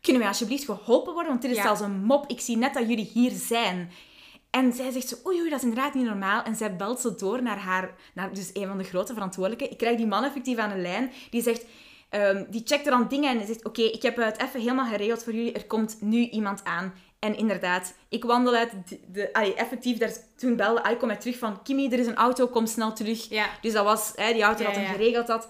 Kunnen wij alsjeblieft geholpen worden? Want dit is Ja. zelfs een mop. Ik zie net dat jullie hier zijn. En zij zegt zo, oei, oei, dat is inderdaad niet normaal. En zij belt zo door naar haar, naar dus een van de grote verantwoordelijken. Ik krijg die man effectief aan de lijn. Die zegt, ehm, die checkt er dan dingen en zegt, oké, ik heb het even helemaal geregeld voor jullie. Er komt nu iemand aan. En inderdaad, ik wandel uit de... de allee, effectief, daar, toen belde Aiko mij terug van, Kimi, er is een auto, kom snel terug. Ja. Dus dat was hè, die auto Ja, dat hem ja. geregeld had.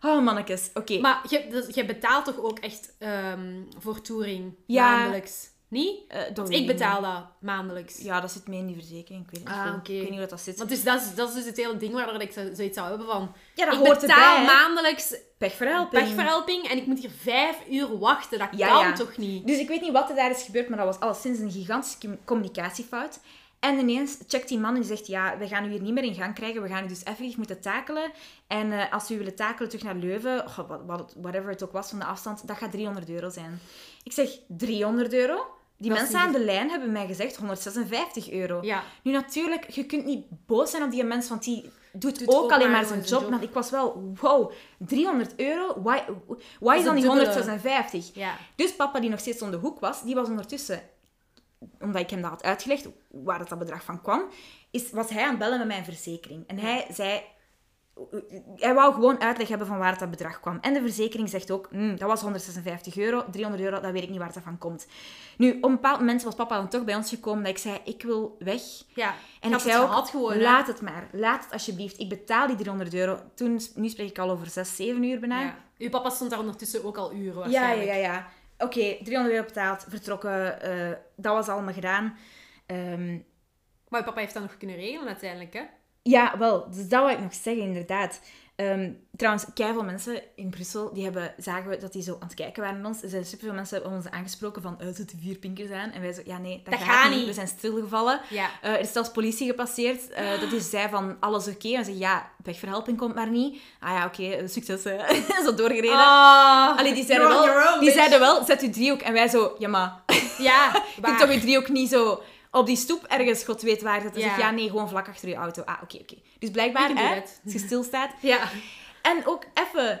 Oh, mannetjes. Oké. Maar je, dus, je betaalt toch ook echt ehm, voor touring Ja. maandelijks? Niet? Dat Want weet ik betaal dat maandelijks. Ja, dat zit mee in die verzekering. Ik weet, niet Ah, ik weet niet hoe dat, zit. Want dus dat, is, dat is dus het hele ding waardoor ik zo- zoiets zou hebben van... ja, dat ik hoort betaal erbij, maandelijks Pechverhelping. pechverhelping en ik moet hier vijf uur wachten. Dat Ja, kan ja. toch niet? Dus ik weet niet wat er daar is gebeurd, maar dat was alleszins een gigantische com- communicatiefout. En ineens checkt die man en die zegt, ja, we gaan u hier niet meer in gang krijgen. We gaan u dus even moeten takelen. En eh, als u willen takelen terug naar Leuven, oh, wat, wat, whatever het ook was van de afstand, dat gaat 300 euro zijn. Ik zeg, 300 euro? Die Dat mensen aan de lijn hebben mij gezegd 156 euro. Ja. Nu natuurlijk, je kunt niet boos zijn op die mens, want die doet, Doet ook, ook alleen maar zijn job. job. Maar ik was wel, wow, 300 euro? Why, why is dan die dubbele. 156? Ja. Dus papa, die nog steeds om de hoek was, die was ondertussen, omdat ik hem dat had uitgelegd, waar dat bedrag van kwam, is, was hij aan het bellen met mijn verzekering. En hij zei... Hij wou gewoon uitleg hebben van waar dat bedrag kwam. En de verzekering zegt ook, "Hmm, dat was 156 euro, 300 euro, dat weet ik niet waar het van komt. Nu, op een bepaald moment was papa dan toch bij ons gekomen dat ik zei, ik wil weg. Ja. En ik had zei het ook, gewoon, laat het maar. Laat het alsjeblieft. Ik betaal die 300 euro. Toen, nu spreek ik al over 6, 7 uur bijna. Ja. Uw papa stond daar ondertussen ook al uren Ja, waarschijnlijk. ja, ja. ja. Oké, 300 euro betaald, vertrokken. eh, dat was allemaal gedaan. Ehm, Maar papa heeft dat nog kunnen regelen uiteindelijk, hè? Ja, wel. Dus dat wou ik nog zeggen, inderdaad. Ehm, trouwens, veel mensen in Brussel, die hebben, zagen we dat die zo aan het kijken waren naar ons. Er zijn superveel mensen hebben ons aangesproken van, uh, zitten vier pinkers aan? En wij zo, ja nee, dat, Dat gaat, niet. We zijn stilgevallen. Ja. Eh, er is zelfs politie gepasseerd. eh, dat is zei van, alles oké? En ze zeggen, ja, pechverhelping komt maar niet. Ah ja, oké, eh, succes. zo doorgereden. Ah, Allee, die zeiden, wel, own, die zeiden wel, zet uw driehoek. En wij zo, ja maar, Ja, je kunt toch je driehoek niet zo op die stoep ergens, god weet waar, zetten. Ja. Zeg, ja nee, gewoon vlak achter je auto. Ah, oké, oké. Dus blijkbaar, hè, als je stilstaat. Ja. En ook even,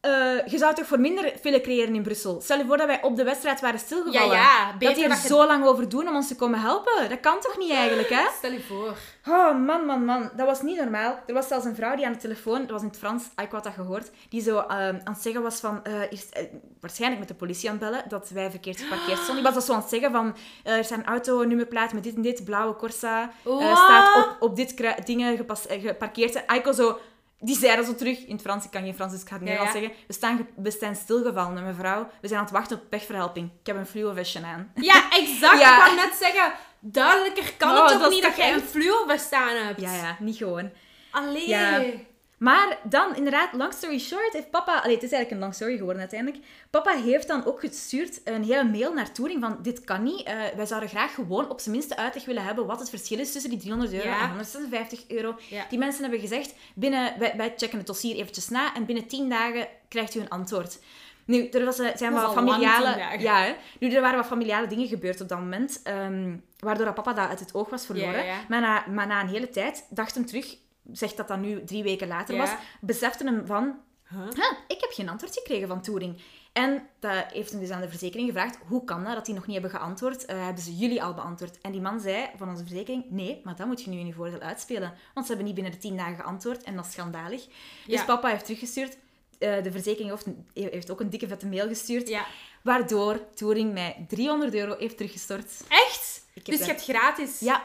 eh, je zou toch voor minder file creëren in Brussel? Stel je voor dat wij op de wedstrijd waren stilgevallen. Ja, ja, Dat die er dat je- zo lang over doen om ons te komen helpen. Dat kan toch niet eigenlijk, hè? Stel je voor. Oh, man, man, man. Dat was niet normaal. Er was zelfs een vrouw die aan de telefoon, dat was in het Frans, ik had dat gehoord, die zo ehm, aan het zeggen was van, eh, eerst, eh, waarschijnlijk met de politie aan het bellen, dat wij verkeerd geparkeerd stonden. Die was dat zo aan het zeggen van, eh, er zijn auto-nummerplaat met dit en dit, blauwe Corsa, eh, staat op, op dit dingen eh, geparkeerd. En Aiko zo, die zei dat zo terug in het Frans, ik kan geen Frans, dus ik ga het Nederlands ja. zeggen. We staan, we staan stilgevallen met mevrouw, we zijn aan het wachten op pechverhelping. Ik heb een fluo vestje aan. Ja, exact. Ja. Ik wou net zeggen, duidelijker kan Oh, het toch niet dat jij een echt- fluo bestaan hebt. Ja, ja, niet gewoon. Allee. Maar dan, inderdaad, long story short, heeft papa... Allee, het is eigenlijk een long story geworden uiteindelijk. Papa heeft dan ook gestuurd een hele mail naar Touring van dit kan niet. Eh, wij zouden graag gewoon op zijn minste uitleg willen hebben wat het verschil is tussen die 300 euro Ja. en 156 euro. Ja. Die mensen hebben gezegd, binnen, wij, wij checken het dossier eventjes na en binnen 10 dagen krijgt u een antwoord. Nu, er was, eh, zijn wat familiale... Ja, hè. Nu, er waren wat familiale dingen gebeurd op dat moment, ehm, waardoor dat papa dat uit het oog was verloren. Ja, ja. Maar, na, maar na een hele tijd dacht hem terug, zegt dat dat nu drie weken later Ja. was, besefte hem van, Huh? "Huh, ik heb geen antwoord gekregen van Touring. En dat heeft hem dus aan de verzekering gevraagd, hoe kan dat, dat die nog niet hebben geantwoord? Eh, hebben ze jullie al beantwoord? En die man zei van onze verzekering, nee, maar dat moet je nu in je voordeel uitspelen. Want ze hebben niet binnen de tien dagen geantwoord en dat is schandalig. Dus papa heeft teruggestuurd. Eh, de verzekering heeft, heeft ook een dikke vette mail gestuurd. Ja. Waardoor Touring mij 300 euro heeft teruggestort. Echt? Dus je hebt gratis... Ja,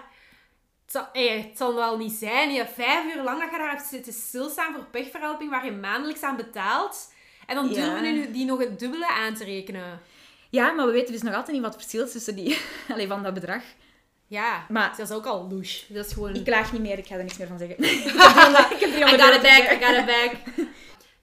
zal, het zal wel niet zijn. Je hebt vijf uur lang dat je daar hebt zitten stilstaan voor pechverhelping waar je maandelijks aan betaalt. En dan Ja. durven we die nog het dubbele aan te rekenen. ja, maar we weten dus nog altijd niet wat het verschil is tussen die... Allee, van dat bedrag. Ja, Maar- dat is ook al louche. Dat is gewoon... Ik klaag niet meer, ik ga er niks meer van zeggen. ik heb 300 I 300 got it back, I got it back.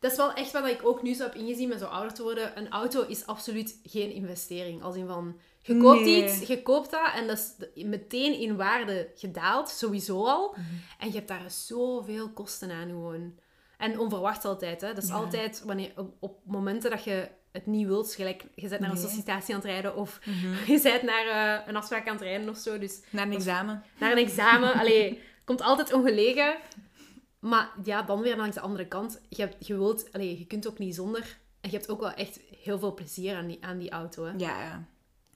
Dat is wel echt wat ik ook nu zo heb ingezien met zo ouder te worden. Een auto is absoluut geen investering. Als in van, je koopt Nee. iets, je koopt dat en dat is meteen in waarde gedaald, sowieso al. Mhm. En je hebt daar zoveel kosten aan gewoon. En onverwacht altijd, hè. Dat is Ja. altijd wanneer, op, op momenten dat je het niet wilt, gelijk, je bent naar een sollicitatie aan het rijden of Mhm. je bent naar eh, een afspraak aan het rijden of zo. Dus Naar een examen. naar een examen. Allee, komt altijd ongelegen. Maar ja, dan weer langs de andere kant. Je, hebt, je, wilt, allee, je kunt ook niet zonder. En je hebt ook wel echt heel veel plezier aan die, aan die auto. Hè? Ja, ja.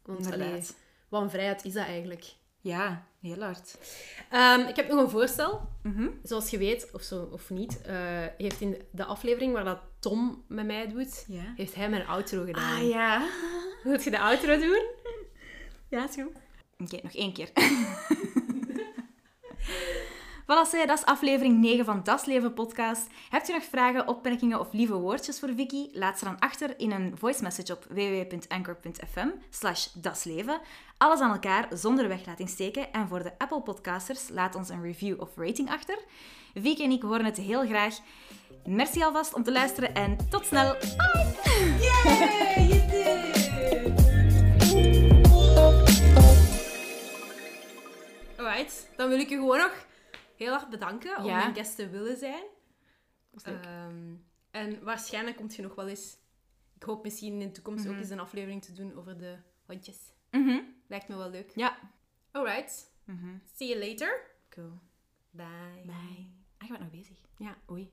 Want allee, wat een vrijheid is dat eigenlijk. Ja, heel hard. Ehm, ik heb nog een voorstel. Mhm. Zoals je weet, of, zo, of niet, eh, heeft in de aflevering waar dat Tom met mij doet, heeft hij mijn outro gedaan. Ah, ja. Wilt je de outro doen? Ja, is goed. Oké, nog één keer. Voilà, zij, dat is aflevering 9 van Das Leven podcast. Hebt u nog vragen, opmerkingen of lieve woordjes voor Vicky? Laat ze dan achter in een voice message op www.anchor.fm slash dasleven. Alles aan elkaar, zonder weglatingsteken. En voor de Apple podcasters, laat ons een review of rating achter. Vicky en ik horen het heel graag. Merci alvast om te luisteren en tot snel. Yay, you did! Alright, dan wil ik je gewoon nog heel hard bedanken om mijn gast te willen zijn. Ehm, en waarschijnlijk komt je nog wel eens... Ik hoop misschien in de toekomst ook eens een aflevering te doen over de hondjes. Mhm. Lijkt me wel leuk. Ja. Alright, Mhm. see you later. Cool. Bye. Bye. Ah, je bent nog bezig. Ja, oei.